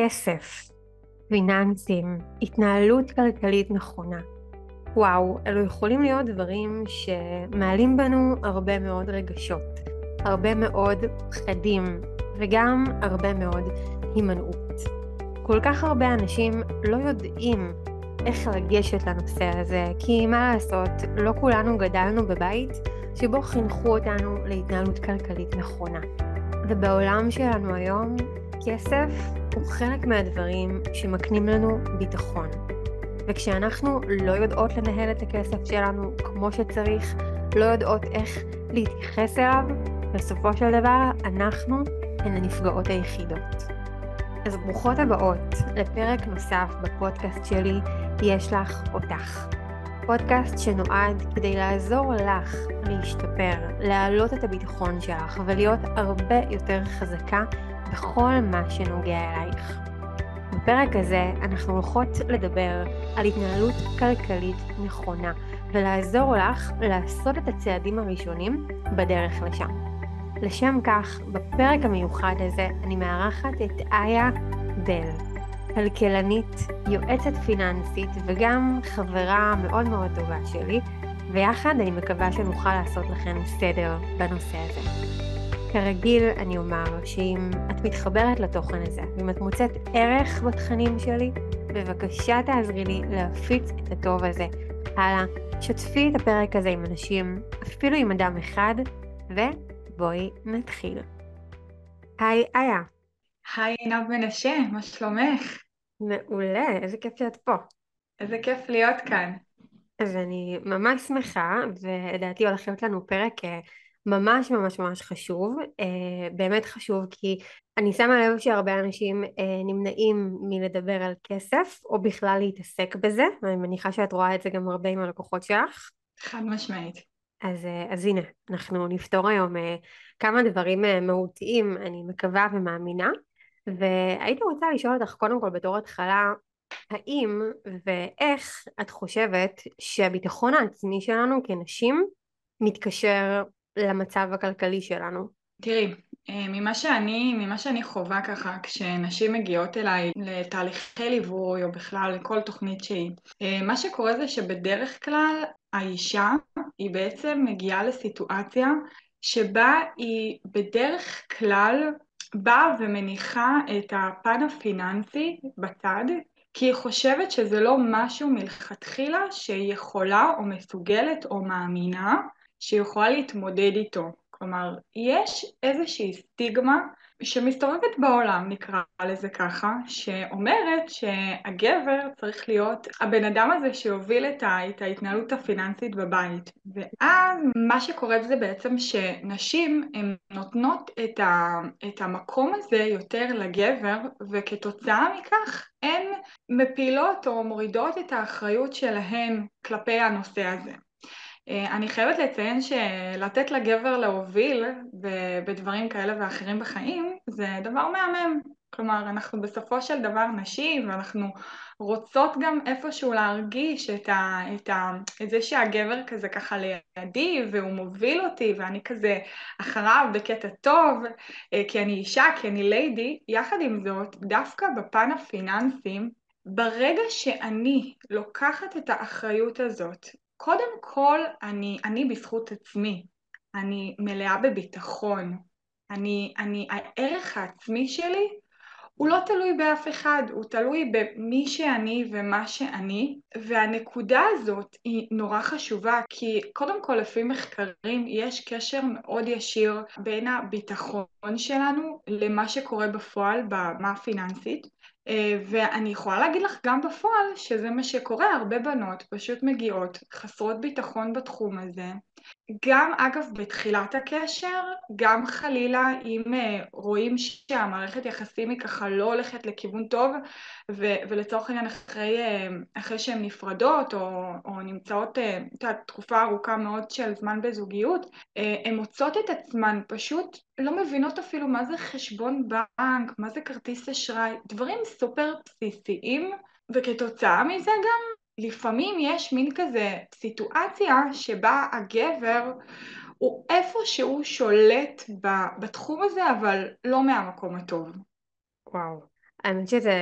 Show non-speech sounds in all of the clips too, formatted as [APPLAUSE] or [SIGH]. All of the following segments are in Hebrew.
כסף, פיננסים, התנהלות כלכלית נכונה. וואו, אלו יכולים להיות דברים שמעלים בנו הרבה מאוד רגשות, הרבה מאוד פחדים וגם הרבה מאוד הימנעות. כל כך הרבה אנשים לא יודעים איך לגשת לנושא הזה, כי מה לעשות, לא כולנו גדלנו בבית שבו חינכו אותנו להתנהלות כלכלית נכונה. ובעולם שלנו היום, כסף הוא חלק מהדברים שמקנים לנו ביטחון. וכשאנחנו לא יודעות לנהל את הכסף שלנו כמו שצריך, לא יודעות איך להתייחס אליו, בסופו של דבר אנחנו הן הנפגעות היחידות. אז ברוכות הבאות לפרק נוסף בפודקאסט שלי, יש לך אותך. פודקאסט שנועד כדי לעזור לך להשתפר, להעלות את הביטחון שלך ולהיות הרבה יותר חזקה בכל מה שנוגע אלייך. בפרק הזה אנחנו הולכות לדבר על התנהלות כלכלית נכונה ולעזור לך לעשות את הצעדים הראשונים בדרך לשם. לשם כך, בפרק המיוחד הזה אני מארחת את איה בל, כלכלנית, יועצת פיננסית וגם חברה מאוד מאוד טובה שלי, ויחד אני מקווה שנוכל לעשות לכם סדר בנושא הזה. כרגיל אני אומר שאם את מתחברת לתוכן הזה, ואם את מוצאת ערך בתכנים שלי, בבקשה תעזרי לי להפיץ את הטוב הזה הלאה. שתפי את הפרק הזה עם אנשים, אפילו עם אדם אחד, ובואי נתחיל. היי איה. היי עינב מנשה, מה שלומך? מעולה, איזה כיף שאת פה. איזה כיף להיות כאן. אז אני ממש שמחה, ולדעתי הולך להיות לנו פרק אה, ממש ממש ממש חשוב, uh, באמת חשוב כי אני שמה לב שהרבה אנשים uh, נמנעים מלדבר על כסף או בכלל להתעסק בזה, ואני מניחה שאת רואה את זה גם הרבה עם הלקוחות שלך. חד משמעית. אז, uh, אז הנה, אנחנו נפתור היום כמה דברים מהותיים, אני מקווה ומאמינה, והייתי רוצה לשאול אותך קודם כל בתור התחלה, האם ואיך את חושבת שהביטחון העצמי שלנו כנשים מתקשר למצב הכלכלי שלנו? תראי, אה, ממה שאני, ממה שאני חווה ככה כשנשים מגיעות אליי לתהליכי ליווי או בכלל לכל תוכנית שהיא, אה, מה שקורה זה שבדרך כלל האישה היא בעצם מגיעה לסיטואציה שבה היא בדרך כלל באה ומניחה את הפן הפיננסי בצד כי היא חושבת שזה לא משהו מלכתחילה שהיא יכולה או מסוגלת או מאמינה שיכולה להתמודד איתו. כלומר, יש איזושהי סטיגמה שמסתובבת בעולם, נקרא לזה ככה, שאומרת שהגבר צריך להיות הבן אדם הזה שיוביל את, את ההתנהלות הפיננסית בבית. ואז מה שקורה זה בעצם שנשים הן נותנות את, ה, את המקום הזה יותר לגבר, וכתוצאה מכך הן מפילות או מורידות את האחריות שלהן כלפי הנושא הזה. אה, אני חייבת לציין שלתת לגבר להוביל בדברים כאלה ואחרים בחיים זה דבר מהמם. כלומר, אנחנו בסופו של דבר נשים ואנחנו רוצות גם איפשהו להרגיש את, ה, את, ה, את זה שהגבר כזה ככה לידי והוא מוביל אותי ואני כזה אחריו בקטע טוב אה, כי אני אישה, כי אני ליידי. יחד עם זאת, דווקא בפן הפיננסי, ברגע שאני לוקחת את האחריות הזאת קודם כל, אני, אני בזכות עצמי, אני מלאה בביטחון, אני, אני, הערך העצמי שלי הוא לא תלוי באף אחד, הוא תלוי במי שאני ומה שאני, והנקודה הזאת היא נורא חשובה, כי קודם כל לפי מחקרים יש קשר מאוד ישיר בין הביטחון שלנו למה שקורה בפועל ברמה הפיננסית, ואני יכולה להגיד לך גם בפועל שזה מה שקורה, הרבה בנות פשוט מגיעות חסרות ביטחון בתחום הזה. גם אגב בתחילת הקשר, גם חלילה אם אה, רואים שהמערכת יחסים היא ככה לא הולכת לכיוון טוב ו- ולצורך העניין אחרי, אה, אחרי שהן נפרדות או, או נמצאות את תקופה ארוכה מאוד של זמן בזוגיות, הן מוצאות את עצמן פשוט לא מבינות אפילו מה זה חשבון בנק, מה זה כרטיס אשראי, דברים סופר בסיסיים, וכתוצאה מזה גם לפעמים יש מין כזה סיטואציה שבה הגבר הוא איפשהו שולט בתחום הזה, אבל לא מהמקום הטוב. וואו. האמת שזה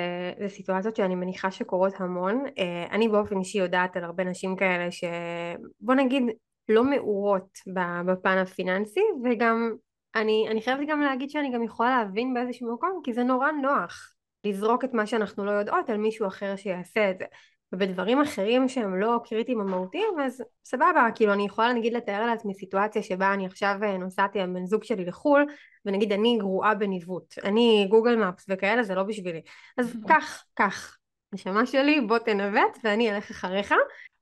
סיטואציות שאני מניחה שקורות המון. אה, אני באופן אישי יודעת על הרבה נשים כאלה שבוא נגיד לא מעורות בפן הפיננסי וגם אני, אני חייבת גם להגיד שאני גם יכולה להבין באיזשהו מקום כי זה נורא נוח לזרוק את מה שאנחנו לא יודעות על מישהו אחר שיעשה את זה. ובדברים אחרים שהם לא קריטיים או מהותיים אז סבבה כאילו אני יכולה נגיד לתאר לעצמי סיטואציה שבה אני עכשיו אה, נוסעתי עם בן זוג שלי לחו"ל ונגיד אני גרועה בניווט. אני גוגל מפס וכאלה זה לא בשבילי. אז קח קח נשמה שלי בוא תנווט ואני אלך אחריך.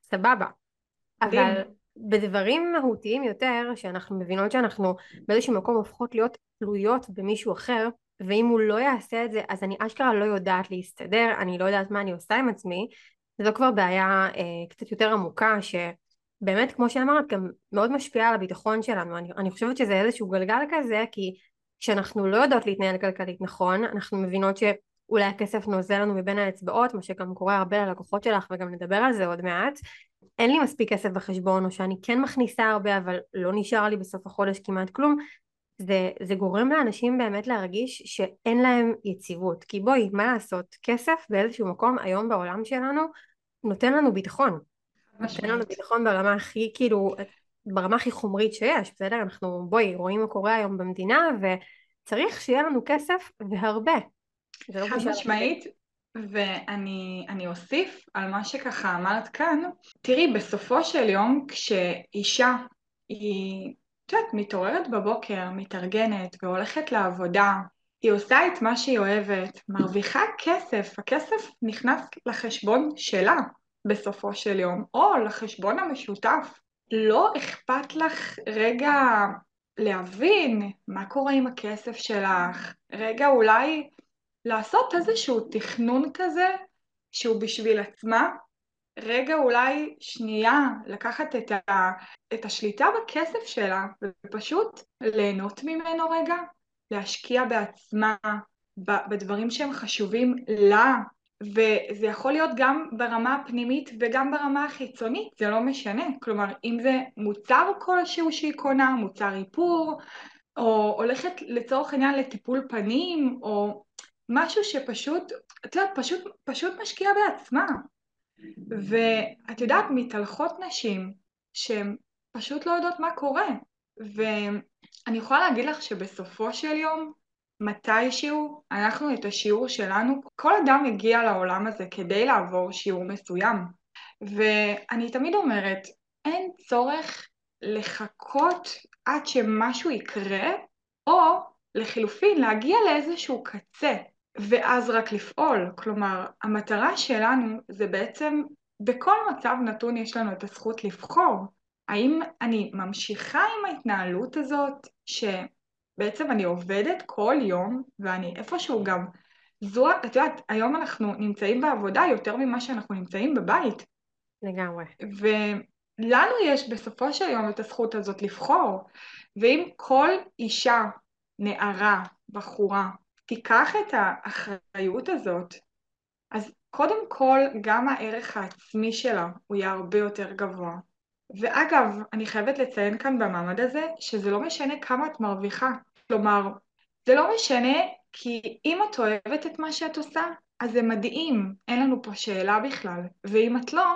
סבבה. אבל בדברים מהותיים יותר שאנחנו מבינות שאנחנו באיזשהו מקום הופכות להיות תלויות במישהו אחר ואם הוא לא יעשה את זה אז אני אשכרה לא יודעת להסתדר אני לא יודעת מה אני עושה עם עצמי זו כבר בעיה אה, קצת יותר עמוקה שבאמת כמו שאמרת גם מאוד משפיעה על הביטחון שלנו. אני, אני חושבת שזה איזשהו גלגל כזה כי כשאנחנו לא יודעות להתנהל כלכלית נכון אנחנו מבינות שאולי הכסף נוזל לנו מבין האצבעות מה שגם קורה הרבה ללקוחות שלך וגם נדבר על זה עוד מעט. אין לי מספיק כסף בחשבון או שאני כן מכניסה הרבה אבל לא נשאר לי בסוף החודש כמעט כלום זה, זה גורם לאנשים באמת להרגיש שאין להם יציבות. כי בואי מה לעשות? כסף באיזשהו מקום היום בעולם שלנו נותן לנו ביטחון. נותן לנו ביטחון ברמה הכי כאילו ברמה הכי חומרית שיש בסדר? אנחנו בואי רואים מה קורה היום במדינה וצריך שיהיה לנו כסף והרבה. לא חד משמעית ואני אוסיף על מה שככה אמרת כאן. תראי בסופו של יום כשאישה היא יודעת, מתעוררת בבוקר, מתארגנת והולכת לעבודה, היא עושה את מה שהיא אוהבת, מרוויחה כסף, הכסף נכנס לחשבון שלה בסופו של יום, או לחשבון המשותף. לא אכפת לך רגע להבין מה קורה עם הכסף שלך, רגע אולי לעשות איזשהו תכנון כזה שהוא בשביל עצמה, רגע אולי שנייה לקחת את, ה, את השליטה בכסף שלה ופשוט ליהנות ממנו רגע, להשקיע בעצמה, בדברים שהם חשובים לה, וזה יכול להיות גם ברמה הפנימית וגם ברמה החיצונית, זה לא משנה. כלומר, אם זה מוצר כלשהו שהיא קונה, מוצר איפור, או הולכת לצורך העניין לטיפול פנים, או משהו שפשוט, את יודעת, פשוט, פשוט משקיע בעצמה. ואת יודעת, מתהלכות נשים שהן פשוט לא יודעות מה קורה. ואני יכולה להגיד לך שבסופו של יום, מתישהו, אנחנו את השיעור שלנו, כל אדם הגיע לעולם הזה כדי לעבור שיעור מסוים. ואני תמיד אומרת, אין צורך לחכות עד שמשהו יקרה, או לחילופין להגיע לאיזשהו קצה. ואז רק לפעול. כלומר, המטרה שלנו זה בעצם, בכל מצב נתון יש לנו את הזכות לבחור. האם אני ממשיכה עם ההתנהלות הזאת, שבעצם אני עובדת כל יום, ואני איפשהו גם, זו, את יודעת, היום אנחנו נמצאים בעבודה יותר ממה שאנחנו נמצאים בבית. לגמרי. ולנו יש בסופו של יום את הזכות הזאת לבחור, ואם כל אישה, נערה, בחורה, תיקח את האחריות הזאת, אז קודם כל גם הערך העצמי שלה הוא יהיה הרבה יותר גבוה. ואגב, אני חייבת לציין כאן במעמד הזה שזה לא משנה כמה את מרוויחה. כלומר, זה לא משנה כי אם את אוהבת את מה שאת עושה, אז זה מדהים, אין לנו פה שאלה בכלל. ואם את לא,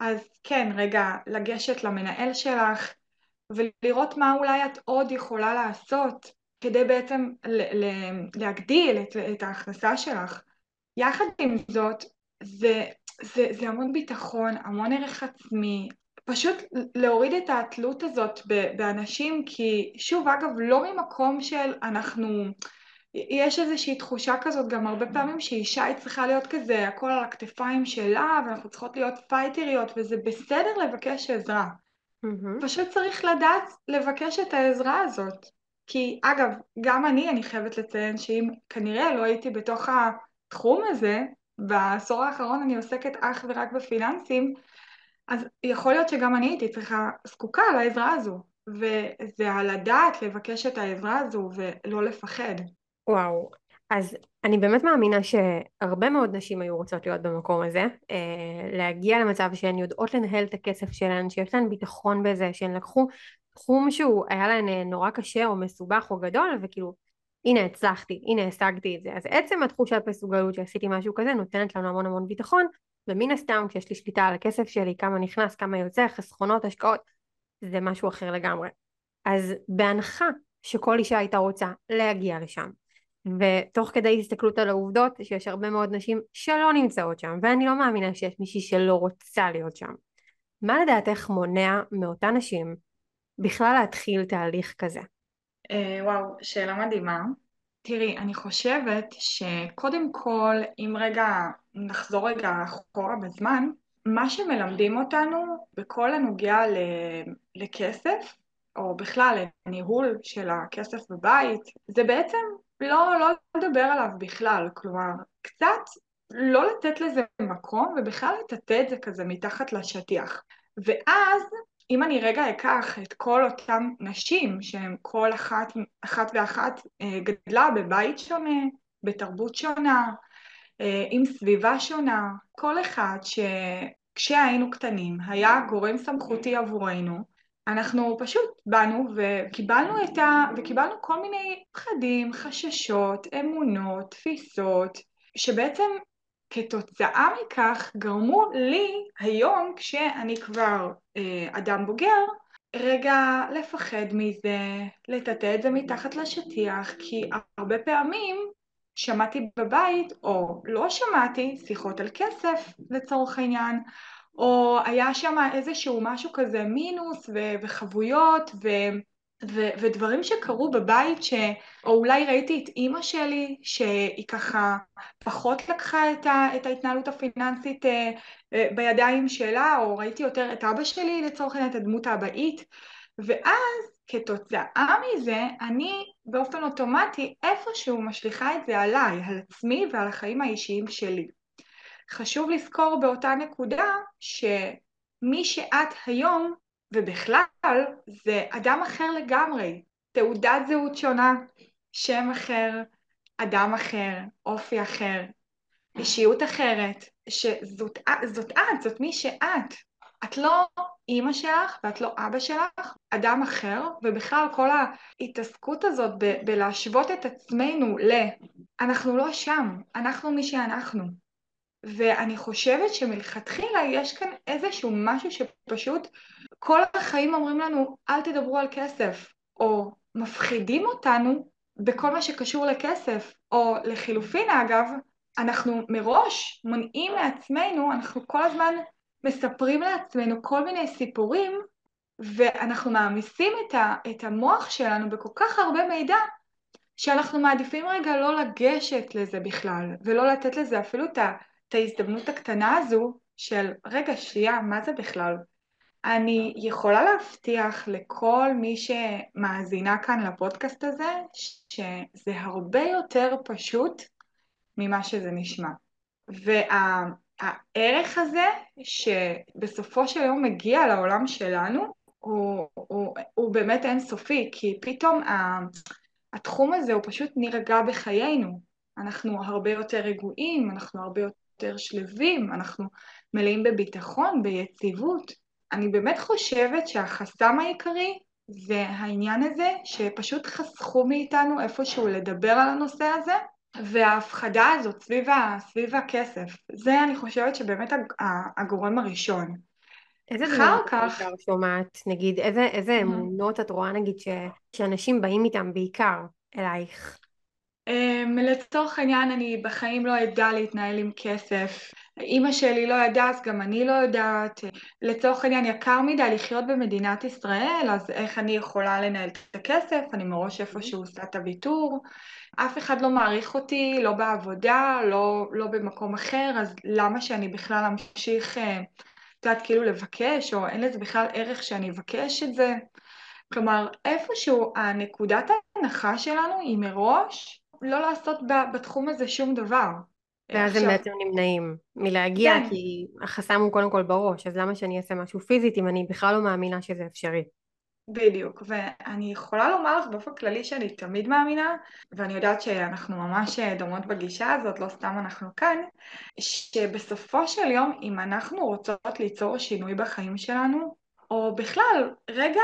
אז כן, רגע, לגשת למנהל שלך ולראות מה אולי את עוד יכולה לעשות כדי בעצם להגדיל את, את ההכנסה שלך. יחד עם זאת, זה, זה, זה המון ביטחון, המון ערך עצמי, פשוט להוריד את התלות הזאת באנשים, כי שוב, אגב, לא ממקום של אנחנו... יש איזושהי תחושה כזאת גם הרבה פעמים שאישה היא צריכה להיות כזה הכל על הכתפיים שלה ואנחנו צריכות להיות פייטריות וזה בסדר לבקש עזרה. Mm-hmm. פשוט צריך לדעת לבקש את העזרה הזאת. כי אגב, גם אני, אני חייבת לציין שאם כנראה לא הייתי בתוך התחום הזה, בעשור האחרון אני עוסקת אך ורק בפיננסים, אז יכול להיות שגם אני הייתי צריכה, זקוקה לעזרה הזו, וזה על הדעת לבקש את העזרה הזו ולא לפחד. וואו, אז אני באמת מאמינה שהרבה מאוד נשים היו רוצות להיות במקום הזה, אה, להגיע למצב שהן יודעות לנהל את הכסף שלהן, שיש להן ביטחון בזה, שהן לקחו תחום שהוא היה להן אה, נורא קשה או מסובך או גדול וכאילו הנה הצלחתי, הנה השגתי את זה. אז עצם התחושת מסוגלות שעשיתי משהו כזה נותנת לנו המון המון ביטחון, ומן הסתם כשיש לי שליטה על הכסף שלי, כמה נכנס, כמה יוצא, חסכונות, השקעות, זה משהו אחר לגמרי. אז בהנחה שכל אישה הייתה רוצה להגיע לשם, ותוך כדי הסתכלות על העובדות שיש הרבה מאוד נשים שלא נמצאות שם, ואני לא מאמינה שיש מישהי שלא רוצה להיות שם. מה לדעתך מונע מאותן נשים בכלל להתחיל תהליך כזה? אה, וואו, שאלה מדהימה. תראי, אני חושבת שקודם כל, אם רגע נחזור רגע אחורה בזמן, מה שמלמדים אותנו בכל הנוגע לכסף, או בכלל לניהול של הכסף בבית, זה בעצם לא, לא לדבר עליו בכלל, כלומר, קצת לא לתת לזה מקום ובכלל לטאטא את זה כזה מתחת לשטיח. ואז אם אני רגע אקח את כל אותן נשים שהן כל אחת, אחת ואחת אה, גדלה בבית שונה, בתרבות שונה, אה, עם סביבה שונה, כל אחד שכשהיינו קטנים היה גורם סמכותי עבורנו, אנחנו פשוט באנו וקיבלנו את ה... וקיבלנו כל מיני פחדים, חששות, אמונות, תפיסות, שבעצם כתוצאה מכך גרמו לי היום כשאני כבר אה, אדם בוגר רגע לפחד מזה, לטאטא את זה מתחת לשטיח כי הרבה פעמים שמעתי בבית או לא שמעתי שיחות על כסף לצורך העניין או היה שם איזשהו משהו כזה מינוס ו- וחבויות ו- ו- ודברים שקרו בבית, ש... או אולי ראיתי את אימא שלי, שהיא ככה פחות לקחה את, ה... את ההתנהלות הפיננסית אה, אה, בידיים שלה, או ראיתי יותר את אבא שלי לצורך העניין, את הדמות האבאית, ואז כתוצאה מזה אני באופן אוטומטי איפשהו משליכה את זה עליי, על עצמי ועל החיים האישיים שלי. חשוב לזכור באותה נקודה שמי שאת היום ובכלל זה אדם אחר לגמרי, תעודת זהות שונה, שם אחר, אדם אחר, אופי אחר, אישיות אחרת, שזאת זאת את, זאת מי שאת. את לא אימא שלך ואת לא אבא שלך, אדם אחר, ובכלל כל ההתעסקות הזאת ב- בלהשוות את עצמנו ל... אנחנו לא שם, אנחנו מי שאנחנו. ואני חושבת שמלכתחילה יש כאן איזשהו משהו שפשוט כל החיים אומרים לנו אל תדברו על כסף, או מפחידים אותנו בכל מה שקשור לכסף, או לחילופין אגב, אנחנו מראש מונעים מעצמנו, אנחנו כל הזמן מספרים לעצמנו כל מיני סיפורים ואנחנו מעמיסים את, ה, את המוח שלנו בכל כך הרבה מידע שאנחנו מעדיפים רגע לא לגשת לזה בכלל ולא לתת לזה אפילו את, ה, את ההזדמנות הקטנה הזו של רגע שנייה מה זה בכלל אני יכולה להבטיח לכל מי שמאזינה כאן לפודקאסט הזה שזה הרבה יותר פשוט ממה שזה נשמע. והערך הזה שבסופו של יום מגיע לעולם שלנו הוא, הוא, הוא באמת אינסופי כי פתאום התחום הזה הוא פשוט נרגע בחיינו. אנחנו הרבה יותר רגועים, אנחנו הרבה יותר שלווים, אנחנו מלאים בביטחון, ביציבות. אני באמת חושבת שהחסם העיקרי זה העניין הזה שפשוט חסכו מאיתנו איפשהו לדבר על הנושא הזה וההפחדה הזאת סביב, ה, סביב הכסף זה אני חושבת שבאמת הגורם הראשון איזה דברים כך... בעיקר שומעת, נגיד, איזה, איזה אמונות את רואה נגיד ש, שאנשים באים איתם בעיקר אלייך? Um, לצורך העניין אני בחיים לא אדע להתנהל עם כסף, אימא שלי לא ידעה אז גם אני לא יודעת, לצורך העניין יקר מדי לחיות במדינת ישראל אז איך אני יכולה לנהל את הכסף, אני מראש איפשהו עושה את הוויתור, אף אחד לא מעריך אותי, לא בעבודה, לא, לא במקום אחר, אז למה שאני בכלל אמשיך, אה, את יודעת, כאילו לבקש, או אין לזה בכלל ערך שאני אבקש את זה, כלומר איפשהו הנקודת ההנחה שלנו היא מראש לא לעשות בתחום הזה שום דבר. ואז הם בעצם נמנעים מלהגיע כן. כי החסם הוא קודם כל בראש, אז למה שאני אעשה משהו פיזית אם אני בכלל לא מאמינה שזה אפשרי? בדיוק, ואני יכולה לומר לך באופן כללי שאני תמיד מאמינה, ואני יודעת שאנחנו ממש דומות בגישה הזאת, לא סתם אנחנו כאן, שבסופו של יום אם אנחנו רוצות ליצור שינוי בחיים שלנו, או בכלל, רגע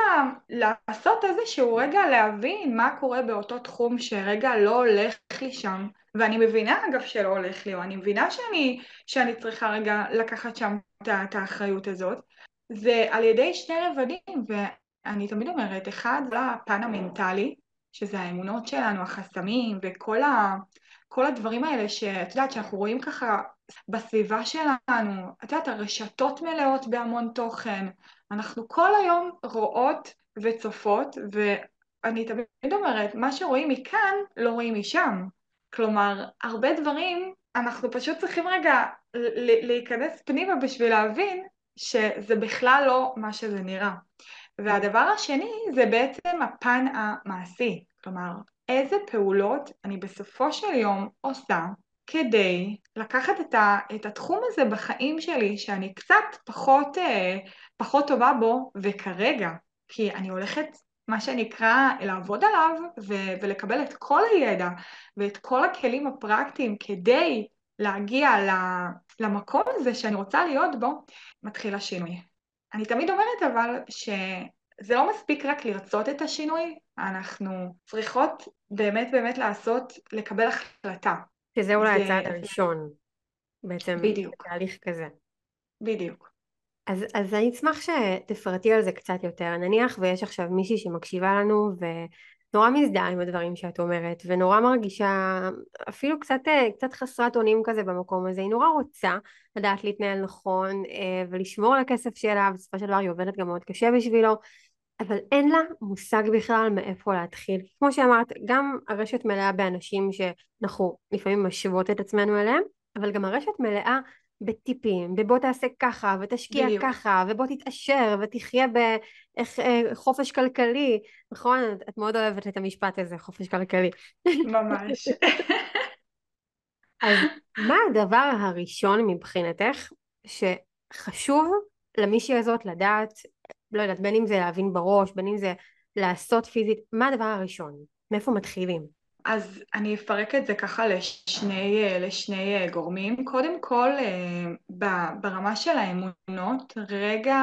לעשות איזשהו רגע להבין מה קורה באותו תחום שרגע לא הולך לי שם, ואני מבינה אגב שלא הולך לי, או אני מבינה שאני, שאני צריכה רגע לקחת שם את האחריות הזאת, זה על ידי שני רבדים, ואני תמיד אומרת, אחד זה הפן המנטלי, שזה האמונות שלנו, החסמים וכל ה... כל הדברים האלה שאת יודעת שאנחנו רואים ככה בסביבה שלנו, את יודעת הרשתות מלאות בהמון תוכן, אנחנו כל היום רואות וצופות ואני תמיד אומרת מה שרואים מכאן לא רואים משם, כלומר הרבה דברים אנחנו פשוט צריכים רגע להיכנס פנימה בשביל להבין שזה בכלל לא מה שזה נראה. והדבר השני זה בעצם הפן המעשי, כלומר איזה פעולות אני בסופו של יום עושה כדי לקחת את, ה, את התחום הזה בחיים שלי שאני קצת פחות, אה, פחות טובה בו וכרגע כי אני הולכת מה שנקרא לעבוד עליו ו- ולקבל את כל הידע ואת כל הכלים הפרקטיים כדי להגיע למקום הזה שאני רוצה להיות בו, מתחיל השינוי. אני תמיד אומרת אבל שזה לא מספיק רק לרצות את השינוי, אנחנו צריכות באמת באמת לעשות, לקבל החלטה. שזה אולי הצעד הראשון, בעצם, בדיוק. תהליך כזה. בדיוק. אז, אז אני אשמח שתפרטי על זה קצת יותר. נניח ויש עכשיו מישהי שמקשיבה לנו ונורא מזדהה עם הדברים שאת אומרת, ונורא מרגישה אפילו קצת, קצת חסרת אונים כזה במקום הזה. היא נורא רוצה לדעת להתנהל נכון אה, ולשמור על הכסף שלה, בסופו של דבר היא עובדת גם מאוד קשה בשבילו, אבל אין לה מושג בכלל מאיפה להתחיל. כמו שאמרת, גם הרשת מלאה באנשים שאנחנו לפעמים משוות את עצמנו אליהם, אבל גם הרשת מלאה בטיפים, ובוא תעשה ככה, ותשקיע בדיוק. ככה, ובוא תתעשר, ותחיה בחופש אה, כלכלי, נכון? את מאוד אוהבת את המשפט הזה, חופש כלכלי. ממש. אז מה הדבר הראשון מבחינתך שחשוב למישהי הזאת לדעת לא יודעת, בין אם זה להבין בראש, בין אם זה לעשות פיזית, מה הדבר הראשון? מאיפה מתחילים? אז אני אפרק את זה ככה לשני, לשני גורמים. קודם כל, ברמה של האמונות, רגע,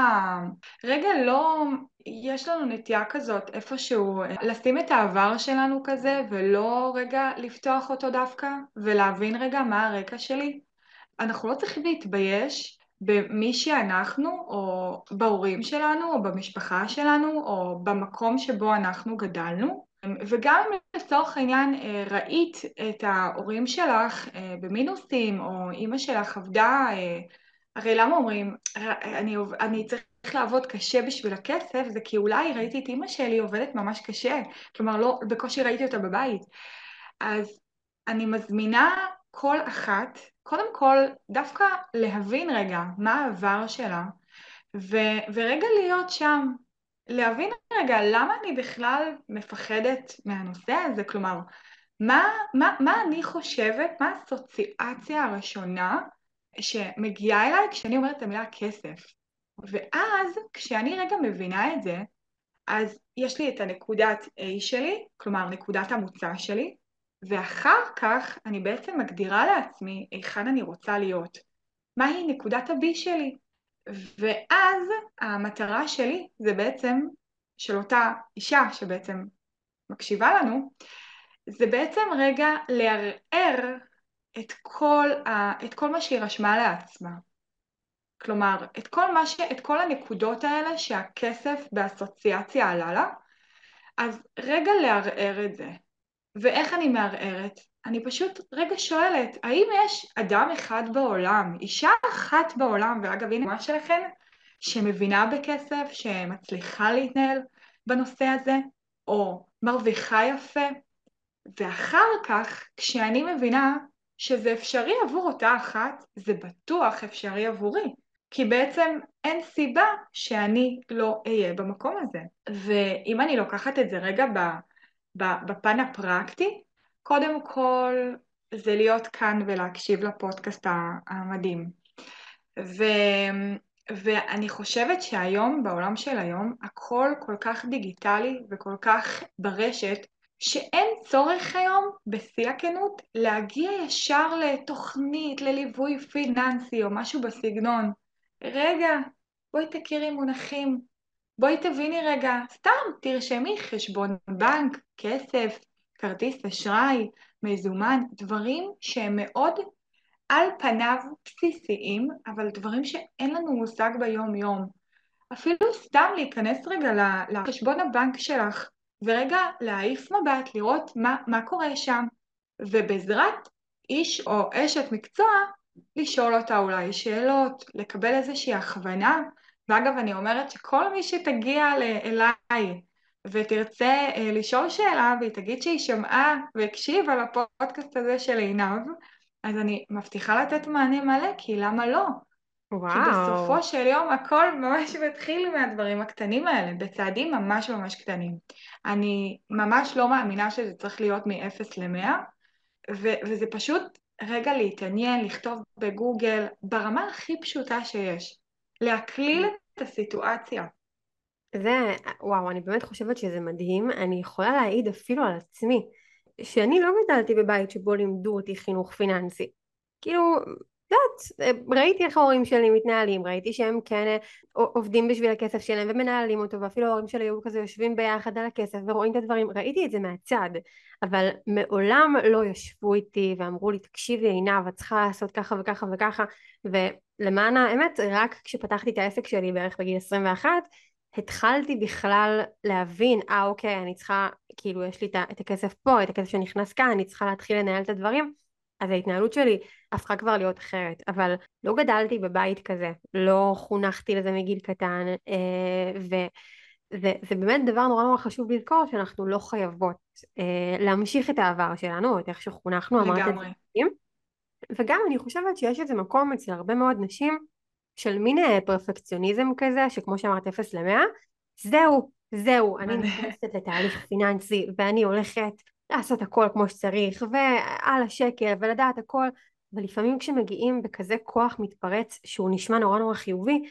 רגע לא, יש לנו נטייה כזאת איפשהו לשים את העבר שלנו כזה ולא רגע לפתוח אותו דווקא ולהבין רגע מה הרקע שלי. אנחנו לא צריכים להתבייש במי שאנחנו, או בהורים שלנו, או במשפחה שלנו, או במקום שבו אנחנו גדלנו. וגם אם לצורך העניין אה, ראית את ההורים שלך אה, במינוסים, או אימא שלך עבדה, אה, הרי למה אומרים, אני, אני צריך לעבוד קשה בשביל הכסף, זה כי אולי ראיתי את אימא שלי עובדת ממש קשה, כלומר לא, בקושי ראיתי אותה בבית. אז אני מזמינה כל אחת קודם כל, דווקא להבין רגע מה העבר שלה, ו- ורגע להיות שם, להבין רגע למה אני בכלל מפחדת מהנושא הזה, כלומר, מה, מה, מה אני חושבת, מה האסוציאציה הראשונה שמגיעה אליי כשאני אומרת את המילה כסף. ואז כשאני רגע מבינה את זה, אז יש לי את הנקודת A שלי, כלומר נקודת המוצא שלי, ואחר כך אני בעצם מגדירה לעצמי היכן אני רוצה להיות. מהי נקודת הבי שלי? ואז המטרה שלי זה בעצם, של אותה אישה שבעצם מקשיבה לנו, זה בעצם רגע לערער את כל, ה, את כל מה שהיא רשמה לעצמה. כלומר, את כל, מה ש, את כל הנקודות האלה שהכסף באסוציאציה עלה לה, אז רגע לערער את זה. ואיך אני מערערת? אני פשוט רגע שואלת, האם יש אדם אחד בעולם, אישה אחת בעולם, ואגב הנה מה שלכם, שמבינה בכסף, שמצליחה להתנהל בנושא הזה, או מרוויחה יפה, ואחר כך, כשאני מבינה שזה אפשרי עבור אותה אחת, זה בטוח אפשרי עבורי. כי בעצם אין סיבה שאני לא אהיה במקום הזה. ואם אני לוקחת את זה רגע. בפן הפרקטי, קודם כל זה להיות כאן ולהקשיב לפודקאסט המדהים. ו, ואני חושבת שהיום, בעולם של היום, הכל כל כך דיגיטלי וכל כך ברשת, שאין צורך היום, בשיא הכנות, להגיע ישר לתוכנית, לליווי פיננסי או משהו בסגנון. רגע, בואי תכירי מונחים, בואי תביני רגע, סתם תרשמי חשבון בנק, כסף, כרטיס אשראי, מזומן, דברים שהם מאוד על פניו בסיסיים, אבל דברים שאין לנו מושג ביום יום. אפילו סתם להיכנס רגע לחשבון הבנק שלך, ורגע להעיף מבט, לראות מה, מה קורה שם, ובעזרת איש או אשת מקצוע, לשאול אותה אולי שאלות, לקבל איזושהי הכוונה, ואגב אני אומרת שכל מי שתגיע אליי ותרצה אה, לשאול שאלה והיא תגיד שהיא שמעה והקשיבה לפודקאסט הזה של עינב, אז אני מבטיחה לתת מענה מלא, כי למה לא? וואו. כי בסופו של יום הכל ממש מתחיל מהדברים הקטנים האלה, בצעדים ממש ממש קטנים. אני ממש לא מאמינה שזה צריך להיות מ-0 ל-100, וזה פשוט רגע להתעניין, לכתוב בגוגל, ברמה הכי פשוטה שיש. להקליל את הסיטואציה. זה, וואו, אני באמת חושבת שזה מדהים. אני יכולה להעיד אפילו על עצמי, שאני לא גדלתי בבית שבו לימדו אותי חינוך פיננסי. כאילו, יודעת, ראיתי איך ההורים שלי מתנהלים, ראיתי שהם כן אה, עובדים בשביל הכסף שלהם ומנהלים אותו, ואפילו ההורים שלי היו כזה יושבים ביחד על הכסף ורואים את הדברים, ראיתי את זה מהצד, אבל מעולם לא ישבו איתי ואמרו לי, תקשיבי עינב, את צריכה לעשות ככה וככה וככה, ולמען האמת, רק כשפתחתי את העסק שלי בערך בגיל 21, התחלתי בכלל להבין, אה אוקיי, אני צריכה, כאילו יש לי את הכסף פה, את הכסף שנכנס כאן, אני צריכה להתחיל לנהל את הדברים, אז ההתנהלות שלי הפכה כבר להיות אחרת, אבל לא גדלתי בבית כזה, לא חונכתי לזה מגיל קטן, אה, וזה באמת דבר נורא נורא חשוב לזכור שאנחנו לא חייבות אה, להמשיך את העבר שלנו, את איך שחונכנו, אמרת את זה. וגם אני חושבת שיש איזה מקום אצל הרבה מאוד נשים של מין אה, פרפקציוניזם כזה, שכמו שאמרת 0 ל-100, זהו, זהו, אני נכנסת לתהליך פיננסי ואני הולכת לעשות הכל כמו שצריך ועל השקל ולדעת הכל ולפעמים כשמגיעים בכזה כוח מתפרץ שהוא נשמע נורא נורא חיובי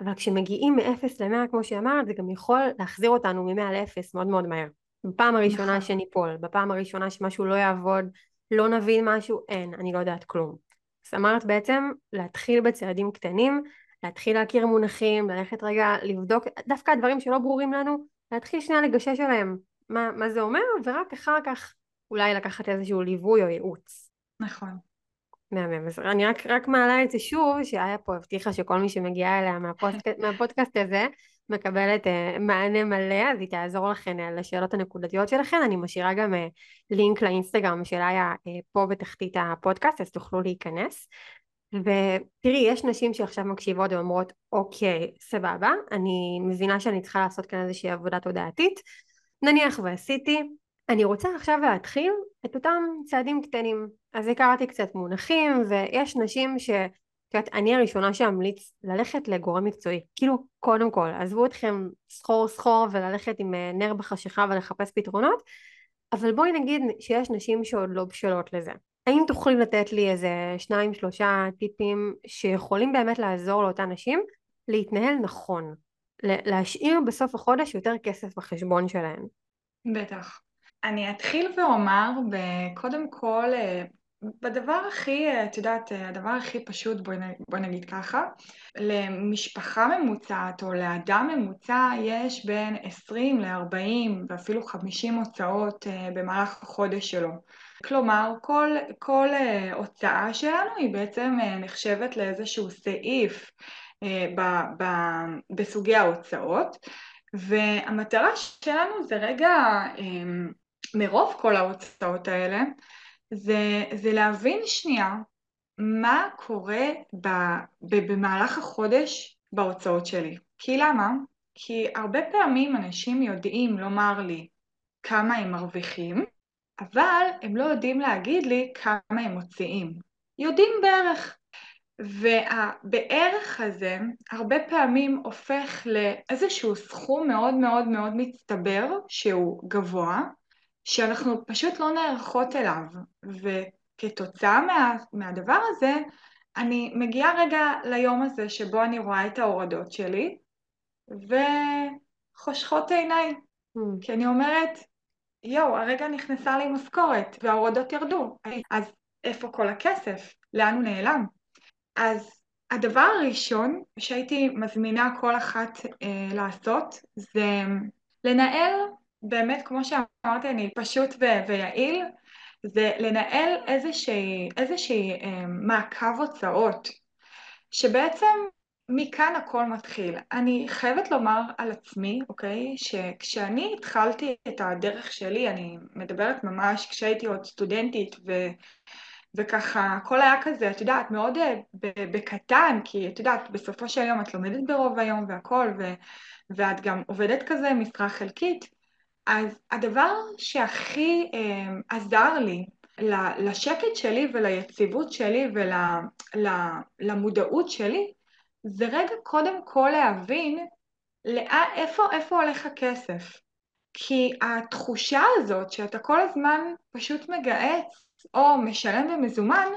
אבל כשמגיעים מ-0 ל-100 כמו שאמרת זה גם יכול להחזיר אותנו מ-100 ל-0 מאוד מאוד מהר בפעם הראשונה נכון. שניפול, בפעם הראשונה שמשהו לא יעבוד, לא נבין משהו, אין, אני לא יודעת כלום. אז אמרת בעצם להתחיל בצעדים קטנים, להתחיל להכיר מונחים, ללכת רגע לבדוק, דווקא הדברים שלא ברורים לנו, להתחיל שנייה לגשש עליהם, מה, מה זה אומר, ורק אחר כך אולי לקחת איזשהו ליווי או ייעוץ. נכון. מהמם. אז אני רק, רק מעלה את זה שוב, שאיה פה הבטיחה שכל מי שמגיע אליה מהפודקאסט, מהפודקאסט הזה מקבלת uh, מענה מלא, אז היא תעזור לכן uh, לשאלות הנקודתיות שלכן. אני משאירה גם uh, לינק לאינסטגרם של איה uh, פה בתחתית הפודקאסט, אז תוכלו להיכנס. ותראי, יש נשים שעכשיו מקשיבות ואומרות, אוקיי, סבבה, אני מבינה שאני צריכה לעשות כאן איזושהי עבודה תודעתית, נניח ועשיתי, אני רוצה עכשיו להתחיל את אותם צעדים קטנים. אז הכרתי קצת מונחים, ויש נשים ש... את יודעת, אני הראשונה שאמליץ ללכת לגורם מקצועי. כאילו, קודם כל, עזבו אתכם סחור סחור וללכת עם אה, נר בחשיכה ולחפש פתרונות, אבל בואי נגיד שיש נשים שעוד לא בשלות לזה. האם תוכלי לתת לי איזה שניים שלושה טיפים שיכולים באמת לעזור לאותן נשים להתנהל נכון? להשאיר בסוף החודש יותר כסף בחשבון שלהן. בטח. אני אתחיל ואומר, קודם כל, אה, בדבר הכי, אה, את יודעת, אה, הדבר הכי פשוט, בואי בוא נגיד ככה, למשפחה ממוצעת או לאדם ממוצע יש בין 20 ל-40 ואפילו 50 הוצאות במהלך החודש שלו. כלומר, כל, כל הוצאה שלנו היא בעצם נחשבת לאיזשהו סעיף ב, ב, בסוגי ההוצאות, והמטרה שלנו זה רגע, מרוב כל ההוצאות האלה, זה, זה להבין שנייה מה קורה ב, ב, במהלך החודש בהוצאות שלי. כי למה? כי הרבה פעמים אנשים יודעים לומר לי כמה הם מרוויחים, אבל הם לא יודעים להגיד לי כמה הם מוציאים. יודעים בערך. והבערך הזה הרבה פעמים הופך לאיזשהו סכום מאוד מאוד מאוד מצטבר שהוא גבוה, שאנחנו פשוט לא נערכות אליו, וכתוצאה מה, מהדבר הזה אני מגיעה רגע ליום הזה שבו אני רואה את ההורדות שלי וחושכות עיניי, mm. כי אני אומרת יואו, הרגע נכנסה לי משכורת וההורדות ירדו, אז איפה כל הכסף? לאן הוא נעלם? אז הדבר הראשון שהייתי מזמינה כל אחת אה, לעשות זה לנהל, באמת כמו שאמרתי, אני פשוט ו- ויעיל, זה לנהל איזושהי, איזושהי אה, מעקב הוצאות, שבעצם מכאן הכל מתחיל. אני חייבת לומר על עצמי, אוקיי, שכשאני התחלתי את הדרך שלי, אני מדברת ממש כשהייתי עוד סטודנטית ו... וככה הכל היה כזה, את יודעת, מאוד אה, בקטן, כי את יודעת, בסופו של יום את לומדת ברוב היום והכל, ו, ואת גם עובדת כזה משרה חלקית, אז הדבר שהכי אה, עזר לי לשקט שלי וליציבות שלי ולמודעות שלי, זה רגע קודם כל להבין לאן, איפה, איפה הולך הכסף. כי התחושה הזאת שאתה כל הזמן פשוט מגהץ או משלם במזומן,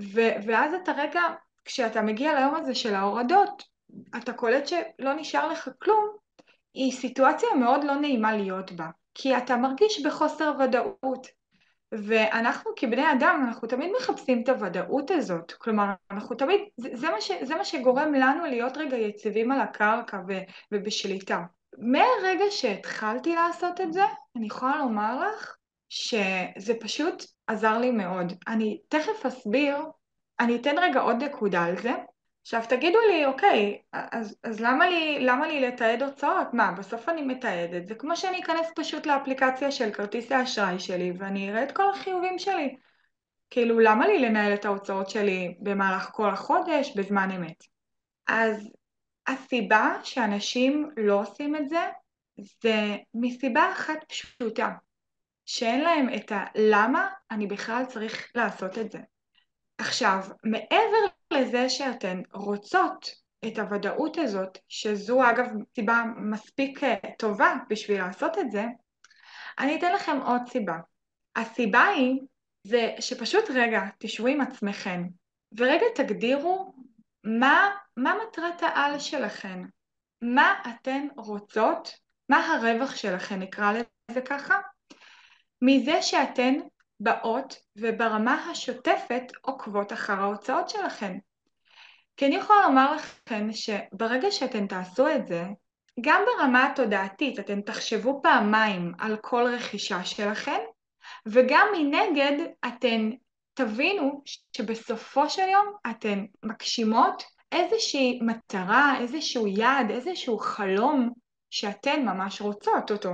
ו- ואז אתה רגע, כשאתה מגיע ליום הזה של ההורדות, אתה קולט שלא נשאר לך כלום, היא סיטואציה מאוד לא נעימה להיות בה, כי אתה מרגיש בחוסר ודאות. ואנחנו כבני אדם, אנחנו תמיד מחפשים את הוודאות הזאת, כלומר, אנחנו תמיד, זה, זה, מה, ש, זה מה שגורם לנו להיות רגע יציבים על הקרקע ו, ובשליטה. מהרגע שהתחלתי לעשות את זה, אני יכולה לומר לך שזה פשוט עזר לי מאוד. אני תכף אסביר, אני אתן רגע עוד נקודה על זה. עכשיו תגידו לי, אוקיי, אז, אז למה, לי, למה לי לתעד הוצאות? מה, בסוף אני מתעדת, זה כמו שאני אכנס פשוט לאפליקציה של כרטיס האשראי שלי ואני אראה את כל החיובים שלי. כאילו, למה לי לנהל את ההוצאות שלי במהלך כל החודש בזמן אמת? אז הסיבה שאנשים לא עושים את זה, זה מסיבה אחת פשוטה. שאין להם את הלמה אני בכלל צריך לעשות את זה. עכשיו, מעבר לזה שאתן רוצות את הוודאות הזאת, שזו אגב סיבה מספיק אה, טובה בשביל לעשות את זה, אני אתן לכם עוד סיבה. הסיבה היא זה שפשוט רגע תשבו עם עצמכם ורגע תגדירו מה, מה מטרת העל שלכם, מה אתן רוצות, מה הרווח שלכם נקרא לזה ככה, מזה שאתן באות וברמה השוטפת עוקבות אחר ההוצאות שלכן. כי אני יכולה לומר לכן שברגע שאתן תעשו את זה, גם ברמה התודעתית אתן תחשבו פעמיים על כל רכישה שלכן, וגם מנגד אתן תבינו שבסופו של יום אתן מגשימות איזושהי מטרה, איזשהו יעד, איזשהו חלום שאתן ממש רוצות אותו.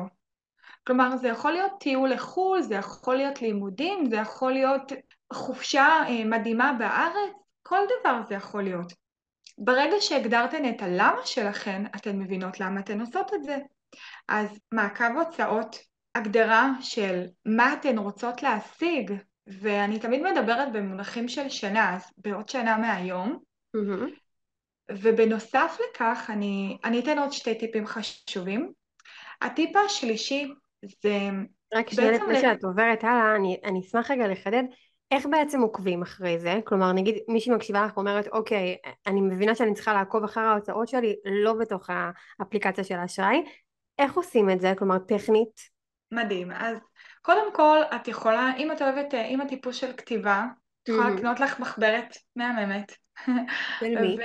כלומר זה יכול להיות טיול לחו"ל, זה יכול להיות לימודים, זה יכול להיות חופשה אה, מדהימה בארץ, כל דבר זה יכול להיות. ברגע שהגדרתן את הלמה שלכן, אתן מבינות למה אתן עושות את זה. אז מעקב הוצאות, הגדרה של מה אתן רוצות להשיג, ואני תמיד מדברת במונחים של שנה, אז בעוד שנה מהיום, mm-hmm. ובנוסף לכך אני, אני אתן עוד שתי טיפים חשובים. הטיפ השלישי זה... רק שנייה לפני שאת עוברת הלאה, אני, אני אשמח רגע לחדד איך בעצם עוקבים אחרי זה? כלומר נגיד מישהי מקשיבה לך ואומרת אוקיי אני מבינה שאני צריכה לעקוב אחר ההוצאות שלי לא בתוך האפליקציה של האשראי איך עושים את זה? כלומר טכנית? מדהים אז קודם כל את יכולה אם את אוהבת אם הטיפוס של כתיבה את יכולה לקנות לך מחברת מהממת של [LAUGHS] מי?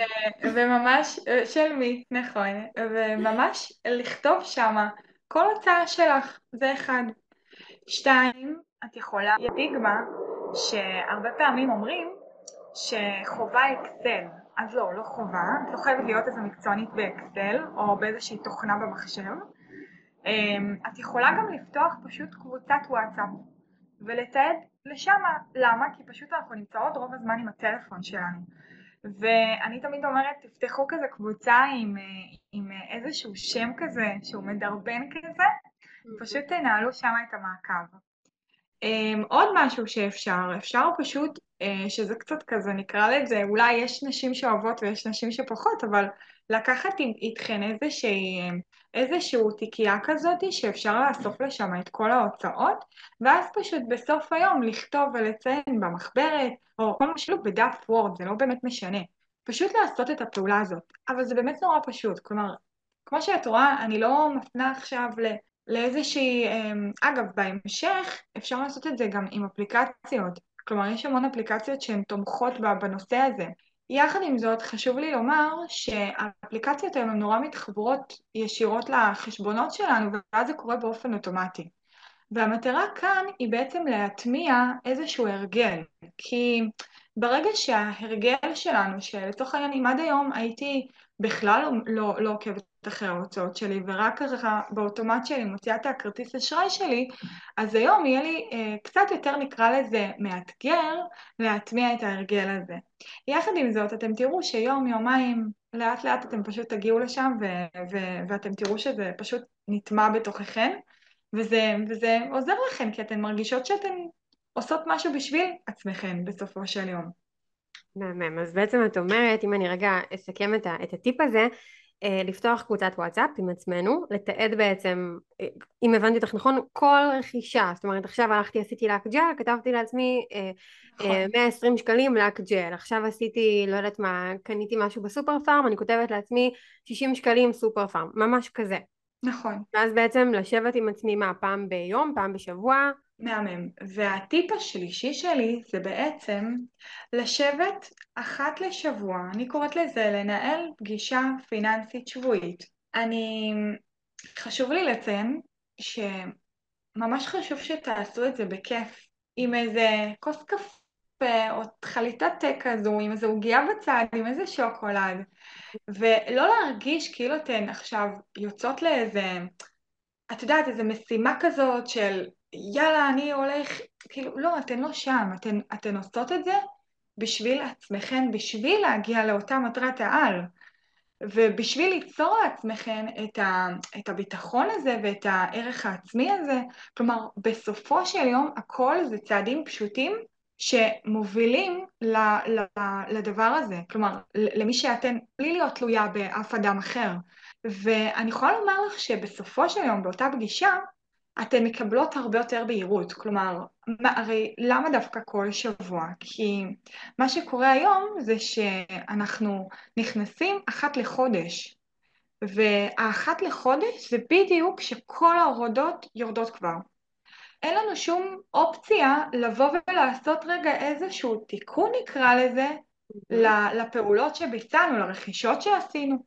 וממש של מי נכון וממש לכתוב שמה כל הוצאה שלך, זה אחד. שתיים, את יכולה, יש דיגמה שהרבה פעמים אומרים שחובה אקסל. אז לא, לא חובה, את לא חייבת להיות איזה מקצוענית באקסל או באיזושהי תוכנה במחשב. אמ, את יכולה גם לפתוח פשוט קבוצת וואטסאפ ולתעד לשם. למה? כי פשוט אנחנו נמצאות רוב הזמן עם הטלפון שלנו. ואני תמיד אומרת, תפתחו כזה קבוצה עם, אה, עם אה, איזשהו שם כזה, שהוא מדרבן כזה, פשוט תנהלו שם את המעקב. אמ, עוד משהו שאפשר, אפשר פשוט, אה, שזה קצת כזה, נקרא לזה, אולי יש נשים שאוהבות ויש נשים שפחות, אבל לקחת איתכן איזושהי, איזשהו תיקייה כזאת שאפשר לאסוף לשם את כל ההוצאות, ואז פשוט בסוף היום לכתוב ולציין במחברת, או כל מה שלא בדף וורד, זה לא באמת משנה. פשוט לעשות את הפעולה הזאת. אבל זה באמת נורא פשוט, כלומר, כמו שאת רואה, אני לא מפנה עכשיו ל... לאיזושהי, אמ, אגב, בהמשך אפשר לעשות את זה גם עם אפליקציות. כלומר, יש המון אפליקציות שהן תומכות בנושא הזה. יחד עם זאת חשוב לי לומר שהאפליקציות האלה נורא מתחברות ישירות לחשבונות שלנו ואז זה קורה באופן אוטומטי. והמטרה כאן היא בעצם להטמיע איזשהו הרגל, כי ברגע שההרגל שלנו, שלצורך העניין אם עד היום הייתי בכלל לא, לא, לא עוקבת אחרי ההוצאות שלי ורק ככה באוטומט שלי מוציאה את הכרטיס אשראי שלי, אז היום יהיה לי אה, קצת יותר נקרא לזה מאתגר להטמיע את ההרגל הזה. יחד עם זאת אתם תראו שיום יומיים לאט לאט אתם פשוט תגיעו לשם ו- ו- ואתם תראו שזה פשוט נטמע בתוככם וזה, וזה עוזר לכם כי אתן מרגישות שאתן עושות משהו בשביל עצמכם בסופו של יום. מהמם, אז בעצם את אומרת, אם אני רגע אסכם את, את הטיפ הזה, לפתוח קבוצת וואטסאפ עם עצמנו, לתעד בעצם, אה, אם הבנתי אותך נכון, כל רכישה, זאת אומרת עכשיו הלכתי עשיתי לק ג'ל, כתבתי לעצמי אה, נכון. 120 שקלים לק ג'ל, עכשיו עשיתי, לא יודעת מה, קניתי משהו בסופר פארם, אני כותבת לעצמי 60 שקלים סופר פארם, ממש כזה. נכון. ואז בעצם לשבת עם עצמי מה, פעם ביום, פעם בשבוע? מהמם. והטיפ השלישי שלי זה בעצם לשבת אחת לשבוע, אני קוראת לזה לנהל פגישה פיננסית שבועית. אני, חשוב לי לציין שממש חשוב שתעשו את זה בכיף, עם איזה כוס קפה או חליטת תה כזו, עם איזה עוגיה בצד, עם איזה שוקולד. ולא להרגיש כאילו אתן עכשיו יוצאות לאיזה, את יודעת, איזה משימה כזאת של יאללה, אני הולך, כאילו, לא, אתן לא שם, אתן, אתן עושות את זה בשביל עצמכן, בשביל להגיע לאותה מטרת העל. ובשביל ליצור לעצמכם את, ה, את הביטחון הזה ואת הערך העצמי הזה, כלומר, בסופו של יום הכל זה צעדים פשוטים שמובילים ל, ל, לדבר הזה, כלומר למי שאתן, בלי להיות תלויה באף אדם אחר. ואני יכולה לומר לך שבסופו של יום באותה פגישה אתן מקבלות הרבה יותר בהירות, כלומר, מה, הרי למה דווקא כל שבוע? כי מה שקורה היום זה שאנחנו נכנסים אחת לחודש, והאחת לחודש זה בדיוק שכל ההורדות יורדות כבר. אין לנו שום אופציה לבוא ולעשות רגע איזשהו תיקון נקרא לזה לפעולות שביצענו, לרכישות שעשינו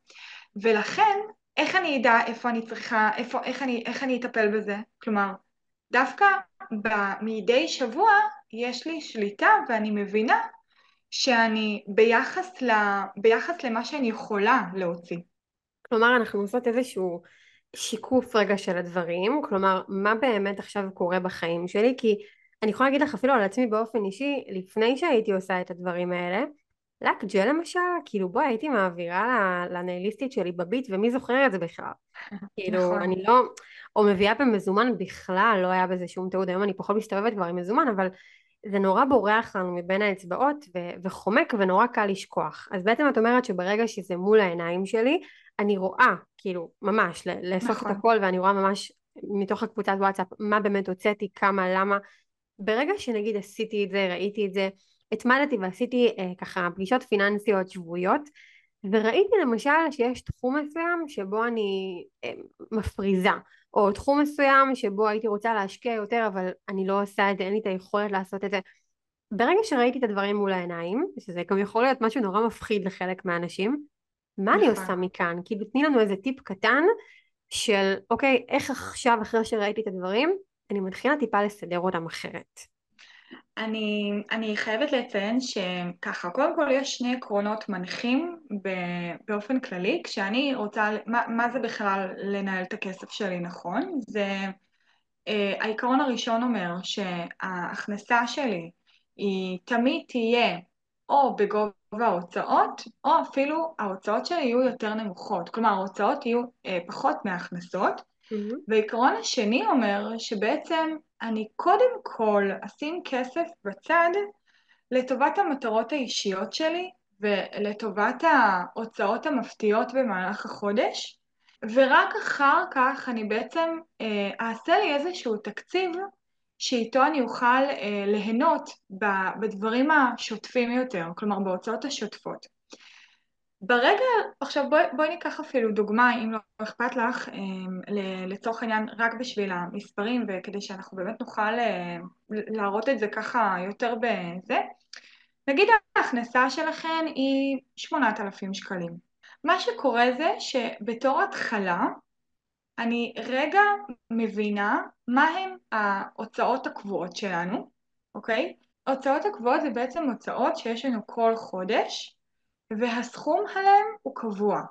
ולכן איך אני אדע איפה אני צריכה, איפה, איך, אני, איך אני אטפל בזה? כלומר, דווקא מדי שבוע יש לי שליטה ואני מבינה שאני ביחס, ל, ביחס למה שאני יכולה להוציא. כלומר, אנחנו עושות איזשהו שיקוף רגע של הדברים, כלומר מה באמת עכשיו קורה בחיים שלי, כי אני יכולה להגיד לך אפילו על עצמי באופן אישי, לפני שהייתי עושה את הדברים האלה, לק ג'ל למשל, כאילו בואי הייתי מעבירה לנייליסטית שלי בביט ומי זוכר את זה בכלל, [LAUGHS] כאילו נכון. אני לא, או מביאה במזומן בכלל, לא היה בזה שום תיעוד, היום אני פחות מסתובבת כבר עם מזומן, אבל זה נורא בורח לנו מבין האצבעות ו- וחומק ונורא קל לשכוח. אז בעצם את אומרת שברגע שזה מול העיניים שלי, אני רואה, כאילו, ממש, לאסוף נכון. את הכל ואני רואה ממש מתוך הקבוצת וואטסאפ מה באמת הוצאתי, כמה, למה. ברגע שנגיד עשיתי את זה, ראיתי את זה, התמדתי ועשיתי אה, ככה פגישות פיננסיות שבועיות, וראיתי למשל שיש תחום מסוים שבו אני אה, מפריזה, או תחום מסוים שבו הייתי רוצה להשקיע יותר אבל אני לא עושה את זה, אין לי את היכולת לעשות את זה. ברגע שראיתי את הדברים מול העיניים, שזה גם יכול להיות משהו נורא מפחיד לחלק מהאנשים, מה אני עושה נכון. מכאן? כאילו תני לנו איזה טיפ קטן של אוקיי, איך עכשיו אחרי שראיתי את הדברים, אני מתחילה טיפה לסדר אותם אחרת. אני, אני חייבת לציין שככה, קודם כל יש שני עקרונות מנחים באופן כללי, כשאני רוצה, מה, מה זה בכלל לנהל את הכסף שלי נכון? זה, אה, העיקרון הראשון אומר שההכנסה שלי היא תמיד תהיה או בגובה ההוצאות, או אפילו ההוצאות שלי יהיו יותר נמוכות, כלומר ההוצאות יהיו אה, פחות מההכנסות, mm-hmm. והעיקרון השני אומר שבעצם אני קודם כל אשים כסף בצד לטובת המטרות האישיות שלי ולטובת ההוצאות המפתיעות במהלך החודש, ורק אחר כך אני בעצם אה, אעשה לי איזשהו תקציב שאיתו אני אוכל אה, ליהנות בדברים השוטפים יותר, כלומר בהוצאות השוטפות. ברגע, עכשיו בואי, בואי ניקח אפילו דוגמה, אם לא אכפת לך, אה, לצורך העניין רק בשביל המספרים וכדי שאנחנו באמת נוכל אה, להראות את זה ככה יותר בזה. נגיד ההכנסה שלכם היא 8,000 שקלים. מה שקורה זה שבתור התחלה אני רגע מבינה מהם ההוצאות הקבועות שלנו, אוקיי? הוצאות הקבועות זה בעצם הוצאות שיש לנו כל חודש והסכום עליהם הוא קבוע,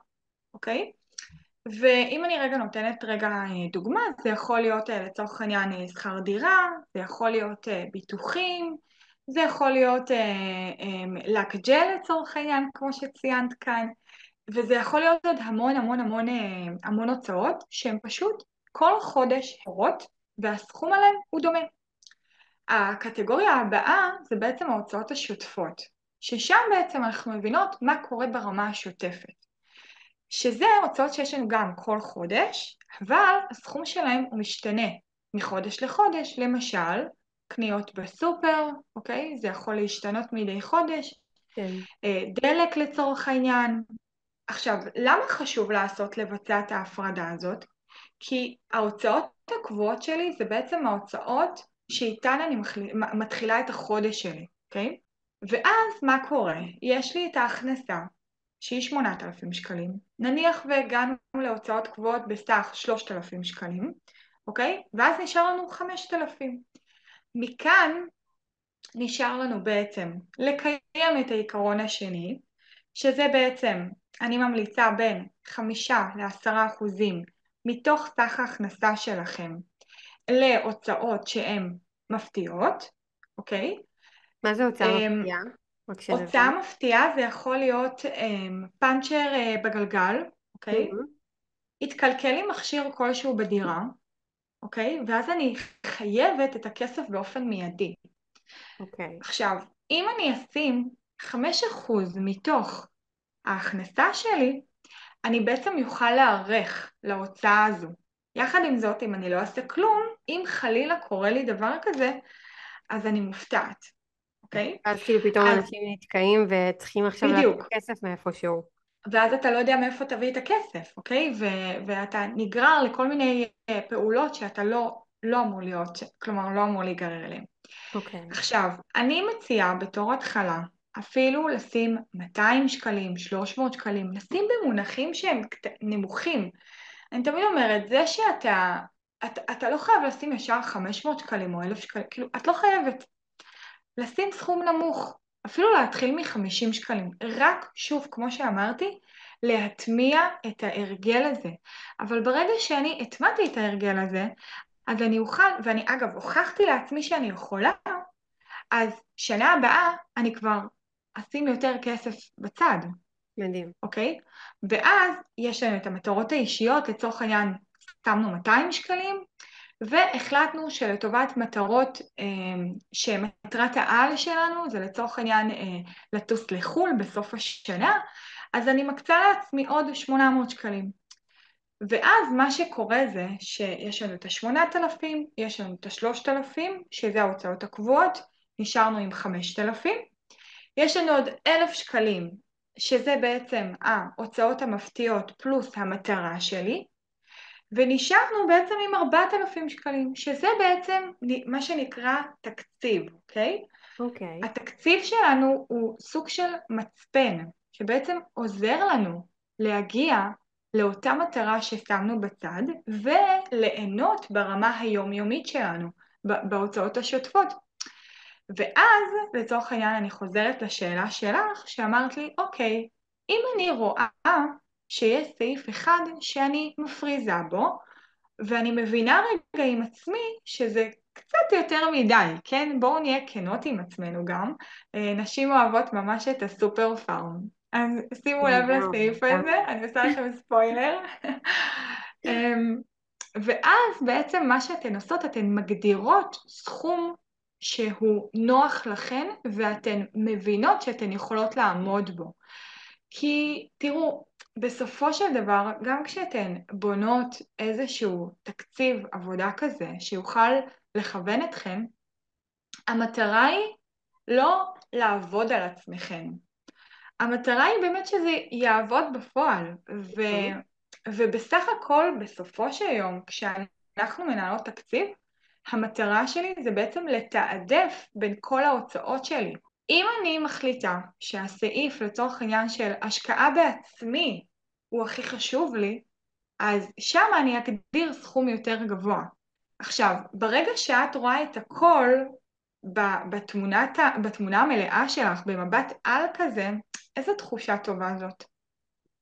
אוקיי? ואם אני רגע נותנת רגע אה, דוגמה, זה יכול להיות אה, לצורך העניין אה, שכר דירה, זה יכול להיות ביטוחים, זה יכול להיות לק ג'ל לצורך העניין, כמו שציינת כאן, וזה יכול להיות עוד המון המון המון המון הוצאות שהן פשוט כל חודש הרות והסכום עליהן הוא דומה. הקטגוריה הבאה זה בעצם ההוצאות השוטפות, ששם בעצם אנחנו מבינות מה קורה ברמה השוטפת. שזה הוצאות שיש לנו גם כל חודש, אבל הסכום שלהם הוא משתנה מחודש לחודש, למשל קניות בסופר, אוקיי? זה יכול להשתנות מדי חודש, כן. אה, דלק לצורך העניין. עכשיו, למה חשוב לעשות לבצע את ההפרדה הזאת? כי ההוצאות הקבועות שלי זה בעצם ההוצאות שאיתן אני מתחילה את החודש שלי, אוקיי? ואז מה קורה? יש לי את ההכנסה שהיא 8,000 שקלים, נניח והגענו להוצאות קבועות בסך 3,000 שקלים, אוקיי? ואז נשאר לנו 5,000. מכאן נשאר לנו בעצם לקיים את העיקרון השני, שזה בעצם, אני ממליצה בין 5 ל-10 אחוזים מתוך סך ההכנסה שלכם להוצאות שהן מפתיעות, אוקיי? מה זה הוצאה אמ, מפתיעה? הוצאה מפתיעה זה יכול להיות um, פאנצ'ר uh, בגלגל, אוקיי? Okay? Mm-hmm. התקלקל לי מכשיר כלשהו בדירה, אוקיי? Okay? ואז אני חייבת את הכסף באופן מיידי. אוקיי. עכשיו, אם אני אשים 5% מתוך ההכנסה שלי, אני בעצם יוכל להיערך להוצאה הזו. יחד עם זאת, אם אני לא אעשה כלום, אם חלילה קורה לי דבר כזה, אז אני מופתעת. אוקיי? אז כאילו פתאום אז... אנשים נתקעים וצריכים עכשיו להביא כסף מאיפשהו. ואז אתה לא יודע מאיפה תביא את הכסף, אוקיי? ו- ואתה נגרר לכל מיני אה, פעולות שאתה לא, לא אמור להיות, כלומר לא אמור להיגרר אליהן. אוקיי. עכשיו, אני מציעה בתור התחלה אפילו לשים 200 שקלים, 300 שקלים, לשים במונחים שהם נמוכים. אני תמיד אומרת, זה שאתה, אתה, אתה לא חייב לשים ישר 500 שקלים או 1,000 שקלים, כאילו, את לא חייבת. לשים סכום נמוך, אפילו להתחיל מ-50 שקלים, רק שוב, כמו שאמרתי, להטמיע את ההרגל הזה. אבל ברגע שאני הטמעתי את ההרגל הזה, אז אני אוכל, ואני אגב הוכחתי לעצמי שאני יכולה, אז שנה הבאה אני כבר אשים יותר כסף בצד. מדהים. אוקיי? ואז יש לנו את המטרות האישיות, לצורך העניין שמנו 200 שקלים, והחלטנו שלטובת מטרות אה, שמטרת העל שלנו זה לצורך העניין אה, לטוס לחו"ל בסוף השנה, אז אני מקצה לעצמי עוד 800 שקלים. ואז מה שקורה זה שיש לנו את ה-8,000, יש לנו את ה-3,000, שזה ההוצאות הקבועות, נשארנו עם 5,000, יש לנו עוד 1,000 שקלים, שזה בעצם ההוצאות המפתיעות פלוס המטרה שלי, ונשארנו בעצם עם 4,000 שקלים, שזה בעצם מה שנקרא תקציב, אוקיי? אוקיי. התקציב שלנו הוא סוג של מצפן, שבעצם עוזר לנו להגיע לאותה מטרה ששמנו בצד, וליהנות ברמה היומיומית שלנו, בהוצאות השוטפות. ואז, לצורך העניין, אני חוזרת לשאלה שלך, שאמרת לי, אוקיי, אם אני רואה שיש סעיף אחד שאני מפריזה בו, ואני מבינה רגע עם עצמי שזה קצת יותר מדי, כן? בואו נהיה כנות עם עצמנו גם. אה, נשים אוהבות ממש את הסופר פארם. אז שימו לב לסעיף הזה, אני עושה לכם ספוילר. [LAUGHS] אמ, ואז בעצם מה שאתן עושות, אתן מגדירות סכום שהוא נוח לכן ואתן מבינות שאתן יכולות לעמוד בו. כי תראו, בסופו של דבר, גם כשאתן בונות איזשהו תקציב עבודה כזה שיוכל לכוון אתכם, המטרה היא לא לעבוד על עצמכם. המטרה היא באמת שזה יעבוד בפועל, ו, ובסך הכל, בסופו של יום, כשאנחנו מנהלות תקציב, המטרה שלי זה בעצם לתעדף בין כל ההוצאות שלי. אם אני מחליטה שהסעיף לצורך העניין של השקעה בעצמי הוא הכי חשוב לי, אז שם אני אגדיר סכום יותר גבוה. עכשיו, ברגע שאת רואה את הכל בתמונת, בתמונה המלאה שלך, במבט על כזה, איזה תחושה טובה זאת.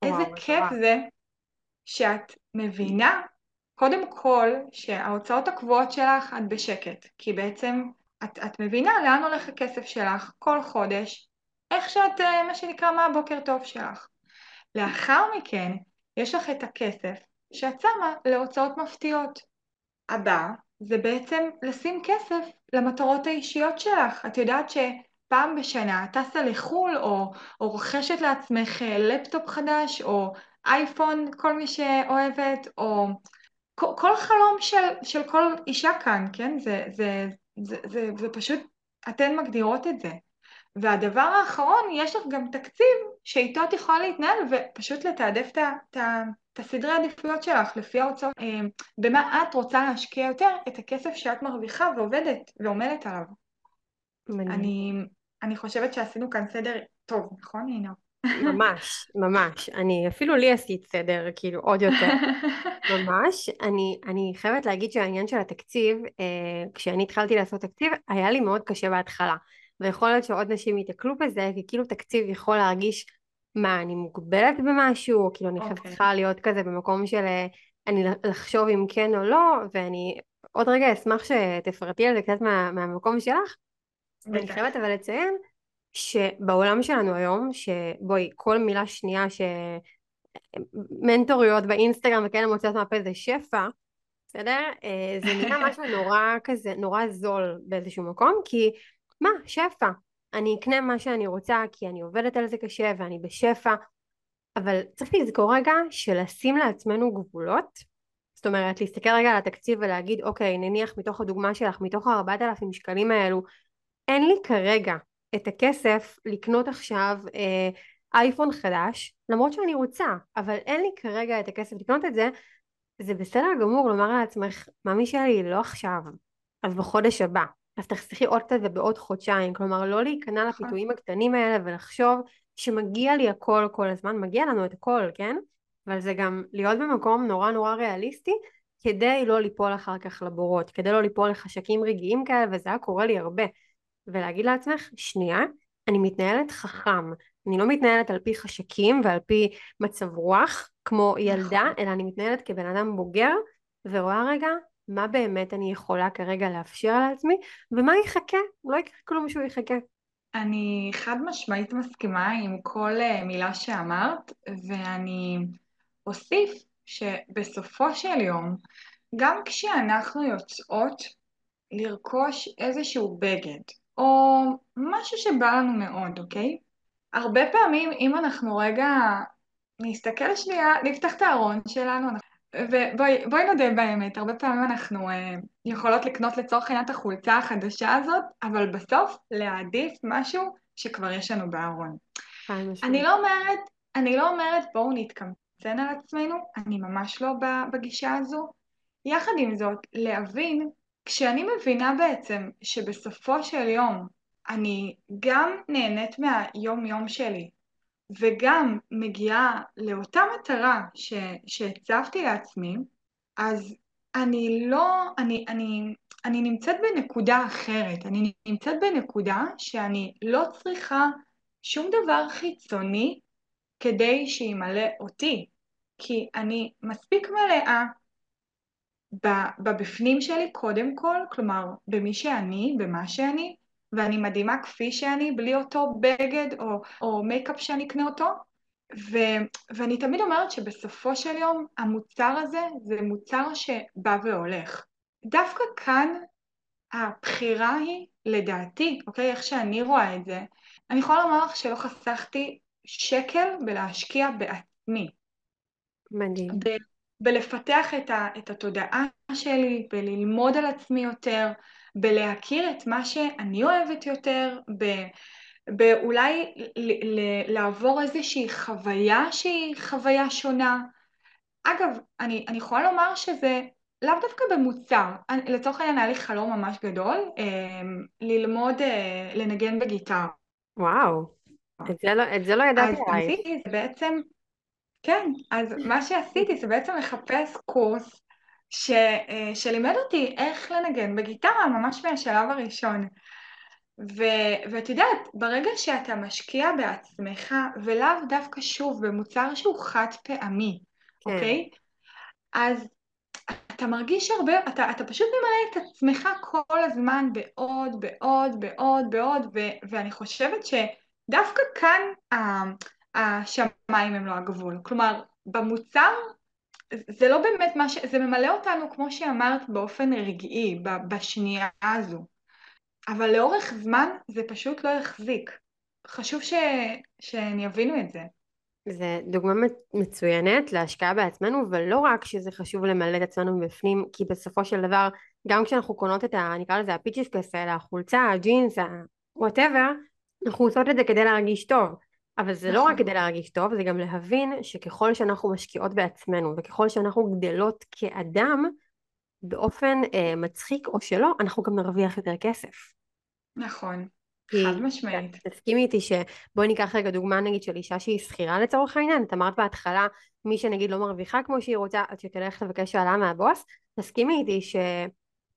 וואו, איזה כיף זה שאת מבינה, קודם כל, שההוצאות הקבועות שלך את בשקט, כי בעצם את, את מבינה לאן הולך הכסף שלך כל חודש, איך שאת, אה, מה שנקרא, מה הבוקר טוב שלך. לאחר מכן, יש לך את הכסף שאת שמה להוצאות מפתיעות. הבא זה בעצם לשים כסף למטרות האישיות שלך. את יודעת שפעם בשנה את טסה לחו"ל או, או רוכשת לעצמך אה, לפטופ חדש או אייפון, כל מי שאוהבת, או כל, כל חלום של, של כל אישה כאן, כן? זה, זה, זה, זה, זה פשוט, אתן מגדירות את זה. והדבר האחרון, יש לך גם תקציב שאיתו את יכולה להתנהל ופשוט לתעדף את הסדרי העדיפויות שלך לפי ההוצאות, אה, במה את רוצה להשקיע יותר את הכסף שאת מרוויחה ועובדת ועומדת עליו. אני, אני חושבת שעשינו כאן סדר טוב, נכון עינה? ממש, ממש. אני, אפילו לי עשית סדר, כאילו, עוד יותר. [LAUGHS] ממש. אני, אני חייבת להגיד שהעניין של התקציב, אה, כשאני התחלתי לעשות תקציב, היה לי מאוד קשה בהתחלה. ויכול להיות שעוד נשים ייתקלו בזה, כי כאילו תקציב יכול להרגיש, מה, אני מוגבלת במשהו, כאילו אני okay. אוקיי. צריכה להיות כזה במקום של אה, אני לחשוב אם כן או לא, ואני עוד רגע אשמח שתפרטי על זה קצת מה, מהמקום שלך. אני חייבת אבל לציין שבעולם שלנו היום, שבואי, כל מילה שנייה שמנטוריות באינסטגרם וכאלה מוצאות מהפה זה שפע, בסדר? אה, זה נראה [LAUGHS] משהו נורא כזה, נורא זול באיזשהו מקום, כי מה, שפע. אני אקנה מה שאני רוצה כי אני עובדת על זה קשה ואני בשפע, אבל צריך לזכור רגע שלשים לעצמנו גבולות, זאת אומרת להסתכל רגע על התקציב ולהגיד אוקיי נניח מתוך הדוגמה שלך, מתוך ה-4,000 שקלים האלו, אין לי כרגע את הכסף לקנות עכשיו אה, אייפון חדש, למרות שאני רוצה, אבל אין לי כרגע את הכסף לקנות את זה, זה בסדר גמור לומר לעצמך, ממי שלי, לא עכשיו, אז בחודש הבא. אז תחסכי עוד קצת ובעוד חודשיים, כלומר לא להיכנע נכון. לפיתויים הקטנים האלה ולחשוב שמגיע לי הכל כל הזמן, מגיע לנו את הכל, כן? אבל זה גם להיות במקום נורא נורא ריאליסטי כדי לא ליפול אחר כך לבורות, כדי לא ליפול לחשקים רגעיים כאלה, וזה היה קורה לי הרבה. ולהגיד לעצמך, שנייה, אני מתנהלת חכם, אני לא מתנהלת על פי חשקים ועל פי מצב רוח כמו ילדה, נכון. אלא אני מתנהלת כבן אדם בוגר ורואה רגע מה באמת אני יכולה כרגע לאפשר לעצמי ומה יחכה, לא יקרה כלום שהוא יחכה. אני חד משמעית מסכימה עם כל אה, מילה שאמרת ואני אוסיף שבסופו של יום גם כשאנחנו יוצאות לרכוש איזשהו בגד או משהו שבא לנו מאוד, אוקיי? הרבה פעמים אם אנחנו רגע נסתכל שנייה, נפתח את הארון שלנו, ובואי נודה באמת, הרבה פעמים אנחנו uh, יכולות לקנות לצורך העניין את החולצה החדשה הזאת, אבל בסוף להעדיף משהו שכבר יש לנו בארון. אני לא אומרת, אני לא אומרת בואו נתקמצן על עצמנו, אני ממש לא בגישה הזו. יחד עם זאת, להבין, כשאני מבינה בעצם שבסופו של יום אני גם נהנית מהיום יום שלי, וגם מגיעה לאותה מטרה שהצבתי לעצמי, אז אני לא, אני, אני, אני נמצאת בנקודה אחרת, אני נמצאת בנקודה שאני לא צריכה שום דבר חיצוני כדי שימלא אותי, כי אני מספיק מלאה בבפנים שלי קודם כל, כלומר במי שאני, במה שאני, ואני מדהימה כפי שאני, בלי אותו בגד או, או מייקאפ שאני אקנה אותו. ו, ואני תמיד אומרת שבסופו של יום המוצר הזה זה מוצר שבא והולך. דווקא כאן הבחירה היא, לדעתי, אוקיי, איך שאני רואה את זה, אני יכולה לומר לך שלא חסכתי שקל בלהשקיע בעצמי. מדהים. ב- בלפתח את, ה, את התודעה שלי, בללמוד על עצמי יותר, בלהכיר את מה שאני אוהבת יותר, ב... באולי לעבור איזושהי חוויה שהיא חוויה שונה. אגב, אני, אני יכולה לומר שזה לאו דווקא במוצר. לצורך העניין היה לי חלום ממש גדול, אה, ללמוד אה, לנגן בגיטר. וואו, את זה לא, את זה לא ידעתי אז עלייך. עשיתי זה בעצם, כן, אז מה שעשיתי זה בעצם לחפש קורס ש, אה, שלימד אותי איך לנגן בגיטרה, ממש מהשלב הראשון. ו, ואת יודעת, ברגע שאתה משקיע בעצמך, ולאו דווקא שוב במוצר שהוא חד פעמי, כן, אוקיי? אז אתה מרגיש הרבה, אתה, אתה פשוט ממלא את עצמך כל הזמן בעוד, בעוד, בעוד, בעוד, ו, ואני חושבת שדווקא כאן השמיים הם לא הגבול. כלומר, במוצר זה לא באמת מה ש... זה ממלא אותנו, כמו שאמרת, באופן רגעי, בשנייה הזו. אבל לאורך זמן זה פשוט לא יחזיק. חשוב ש... שהן יבינו את זה. זה דוגמה מצוינת להשקעה בעצמנו, ולא רק שזה חשוב למלא את עצמנו מבפנים, כי בסופו של דבר, גם כשאנחנו קונות את ה... נקרא לזה הפיצ'יפקס האלה, החולצה, הג'ינס, ה-whatever, אנחנו עושות את זה כדי להרגיש טוב. אבל זה. לא רק נכון. כדי להרגיש טוב, זה גם להבין שככל שאנחנו משקיעות בעצמנו, וככל שאנחנו גדלות כאדם, באופן אה, מצחיק או שלא, אנחנו גם נרוויח יותר כסף. נכון. חד משמעית. תסכימי איתי שבואי ניקח רגע דוגמה נגיד של אישה שהיא שכירה לצורך העניין, את אמרת בהתחלה מי שנגיד לא מרוויחה כמו שהיא רוצה עד שתלך לבקש העלאה מהבוס, תסכימי איתי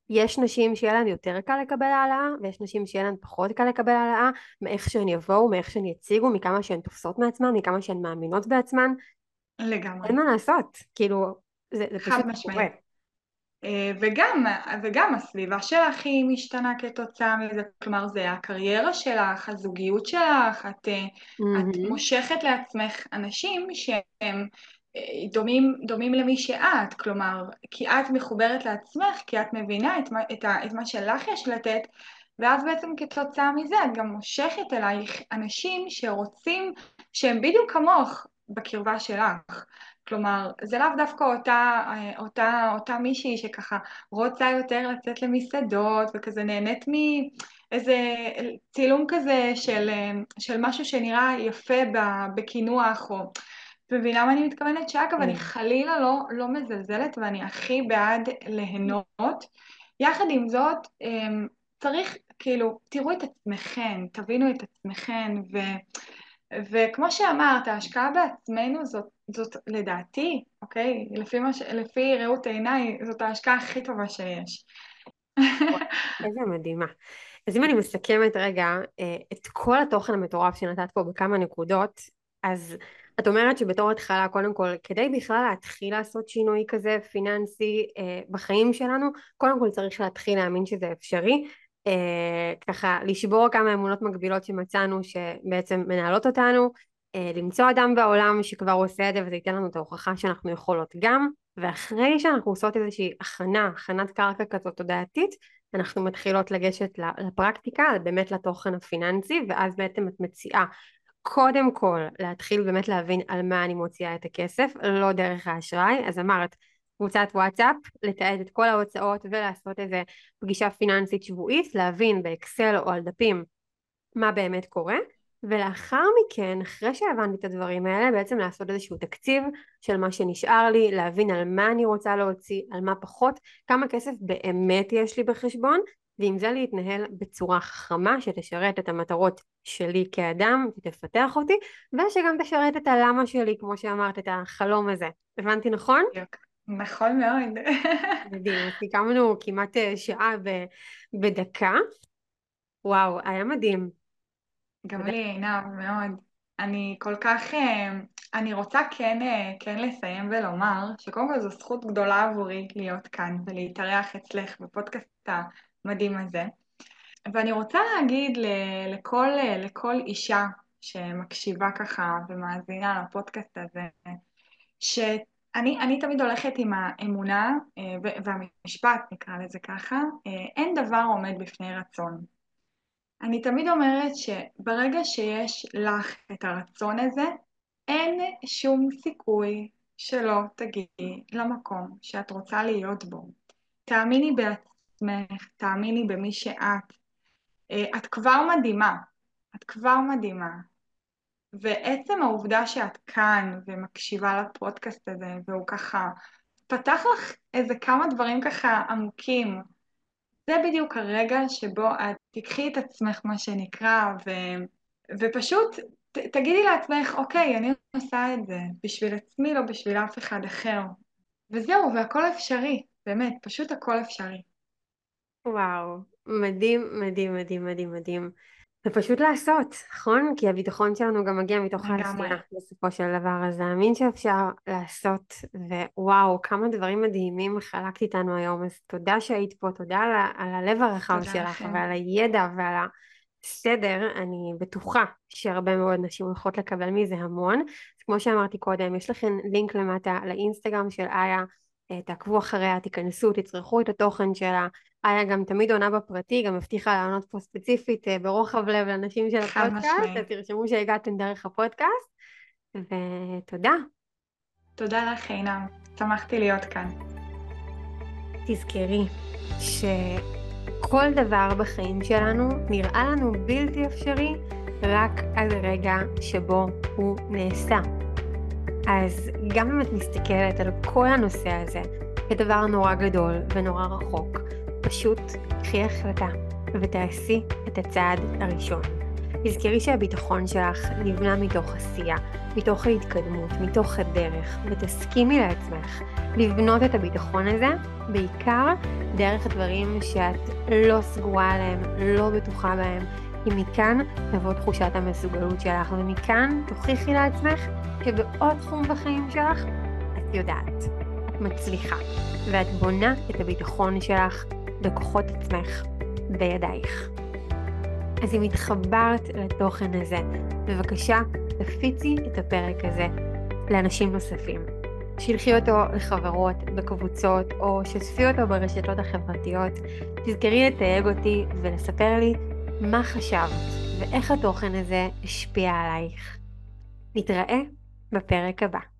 שיש נשים שיהיה להן יותר קל לקבל העלאה ויש נשים שיהיה להן פחות קל לקבל העלאה מאיך שהן יבואו, מאיך שהן יציגו, מכמה שהן תופסות מעצמן, מכמה שהן מאמינות בעצמן. לגמרי. אין מה לעשות, כאילו זה, זה פשוט קורה. אה, וגם, וגם הסביבה שלך היא משתנה כתוצאה מזה, כלומר זה הקריירה שלך, הזוגיות שלך, את, mm-hmm. את מושכת לעצמך אנשים שהם דומים, דומים למי שאת, כלומר כי את מחוברת לעצמך, כי את מבינה את מה, את, ה, את מה שלך יש לתת ואז בעצם כתוצאה מזה את גם מושכת אלייך אנשים שרוצים, שהם בדיוק כמוך בקרבה שלך. כלומר, זה לאו דווקא אותה, אותה, אותה מישהי שככה רוצה יותר לצאת למסעדות וכזה נהנית מאיזה צילום כזה של, של משהו שנראה יפה בקינוח או... את מבינה מה אני מתכוונת? שאגב, אני כן. חלילה לא, לא מזלזלת ואני הכי בעד ליהנות. יחד עם זאת, אמ, צריך, כאילו, תראו את עצמכם, תבינו את עצמכם, ו... וכמו שאמרת, ההשקעה בעצמנו זאת, זאת לדעתי, אוקיי? לפי, מש... לפי ראות עיניי, זאת ההשקעה הכי טובה שיש. [LAUGHS] איזה מדהימה. אז אם אני מסכמת רגע אה, את כל התוכן המטורף שנתת פה בכמה נקודות, אז את אומרת שבתור התחלה, קודם כל, כדי בכלל להתחיל לעשות שינוי כזה פיננסי אה, בחיים שלנו, קודם כל צריך להתחיל להאמין שזה אפשרי, אה, ככה לשבור כמה אמונות מקבילות שמצאנו שבעצם מנהלות אותנו, אה, למצוא אדם בעולם שכבר עושה את זה וזה ייתן לנו את ההוכחה שאנחנו יכולות גם, ואחרי שאנחנו עושות איזושהי הכנה, הכנת קרקע כזאת תודעתית, אנחנו מתחילות לגשת לפרקטיקה, באמת לתוכן הפיננסי, ואז בעצם את מציעה קודם כל להתחיל באמת להבין על מה אני מוציאה את הכסף, לא דרך האשראי, אז אמרת קבוצת וואטסאפ, לתעד את כל ההוצאות ולעשות איזה פגישה פיננסית שבועית, להבין באקסל או על דפים מה באמת קורה, ולאחר מכן, אחרי שהבנתי את הדברים האלה, בעצם לעשות איזשהו תקציב של מה שנשאר לי, להבין על מה אני רוצה להוציא, על מה פחות, כמה כסף באמת יש לי בחשבון, ועם זה להתנהל בצורה חכמה שתשרת את המטרות שלי כאדם ותפתח אותי ושגם תשרת את הלמה שלי כמו שאמרת את החלום הזה הבנתי נכון? נכון מאוד. [LAUGHS] מדהים, סיכמנו כמעט אה, שעה בדקה. וואו, היה מדהים. גם לי עינב מאוד. אני כל כך, אה, אני רוצה כן, אה, כן לסיים ולומר שקודם כל זו זכות גדולה עבורי להיות כאן ולהתארח אצלך בפודקאסט המדהים הזה. ואני רוצה להגיד לכל, לכל אישה שמקשיבה ככה ומאזינה לפודקאסט הזה, ש... אני, אני תמיד הולכת עם האמונה אה, והמשפט, נקרא לזה ככה, אה, אין דבר עומד בפני רצון. אני תמיד אומרת שברגע שיש לך את הרצון הזה, אין שום סיכוי שלא תגיעי למקום שאת רוצה להיות בו. תאמיני בעצמך, תאמיני במי שאת. אה, את כבר מדהימה, את כבר מדהימה. ועצם העובדה שאת כאן ומקשיבה לפודקאסט הזה, והוא ככה פתח לך איזה כמה דברים ככה עמוקים, זה בדיוק הרגע שבו את תיקחי את עצמך, מה שנקרא, ו... ופשוט ת, תגידי לעצמך, אוקיי, אני עושה את זה בשביל עצמי, לא בשביל אף אחד אחר. וזהו, והכל אפשרי, באמת, פשוט הכל אפשרי. וואו, מדהים, מדהים, מדהים, מדהים, מדהים. ופשוט לעשות, נכון? כי הביטחון שלנו גם מגיע מתוך העשייה בסופו של דבר, אז להאמין שאפשר לעשות, ווואו, כמה דברים מדהימים חלקת איתנו היום, אז תודה שהיית פה, תודה על, על הלב הרחב שלך, לכם. ועל הידע ועל הסדר, אני בטוחה שהרבה מאוד נשים הולכות לקבל מזה המון. אז כמו שאמרתי קודם, יש לכם לינק למטה לאינסטגרם של איה, תעקבו אחריה, תיכנסו, תצרכו את התוכן שלה. איה גם תמיד עונה בפרטי, גם הבטיחה לענות פה ספציפית אה, ברוחב לב לנשים של הפודקאסט, אז תרשמו שהגעתם דרך הפודקאסט, ותודה. תודה לך עינם, שמחתי להיות כאן. תזכרי שכל דבר בחיים שלנו נראה לנו בלתי אפשרי רק עד הרגע שבו הוא נעשה. אז גם אם את מסתכלת על כל הנושא הזה כדבר נורא גדול ונורא רחוק, פשוט קחי החלטה ותעשי את הצעד הראשון. תזכרי שהביטחון שלך נבנה מתוך עשייה, מתוך ההתקדמות, מתוך הדרך, ותסכימי לעצמך לבנות את הביטחון הזה, בעיקר דרך דברים שאת לא סגורה עליהם, לא בטוחה בהם, כי מכאן תבוא תחושת המסוגלות שלך, ומכאן תוכיחי לעצמך שבעוד תחום בחיים שלך את יודעת, את מצליחה, ואת בונה את הביטחון שלך בכוחות עצמך, בידייך. אז אם התחברת לתוכן הזה, בבקשה תפיצי את הפרק הזה לאנשים נוספים. שלחי אותו לחברות, בקבוצות, או שתפי אותו ברשתות החברתיות. תזכרי לתייג אותי ולספר לי מה חשבת ואיך התוכן הזה השפיע עלייך. נתראה בפרק הבא.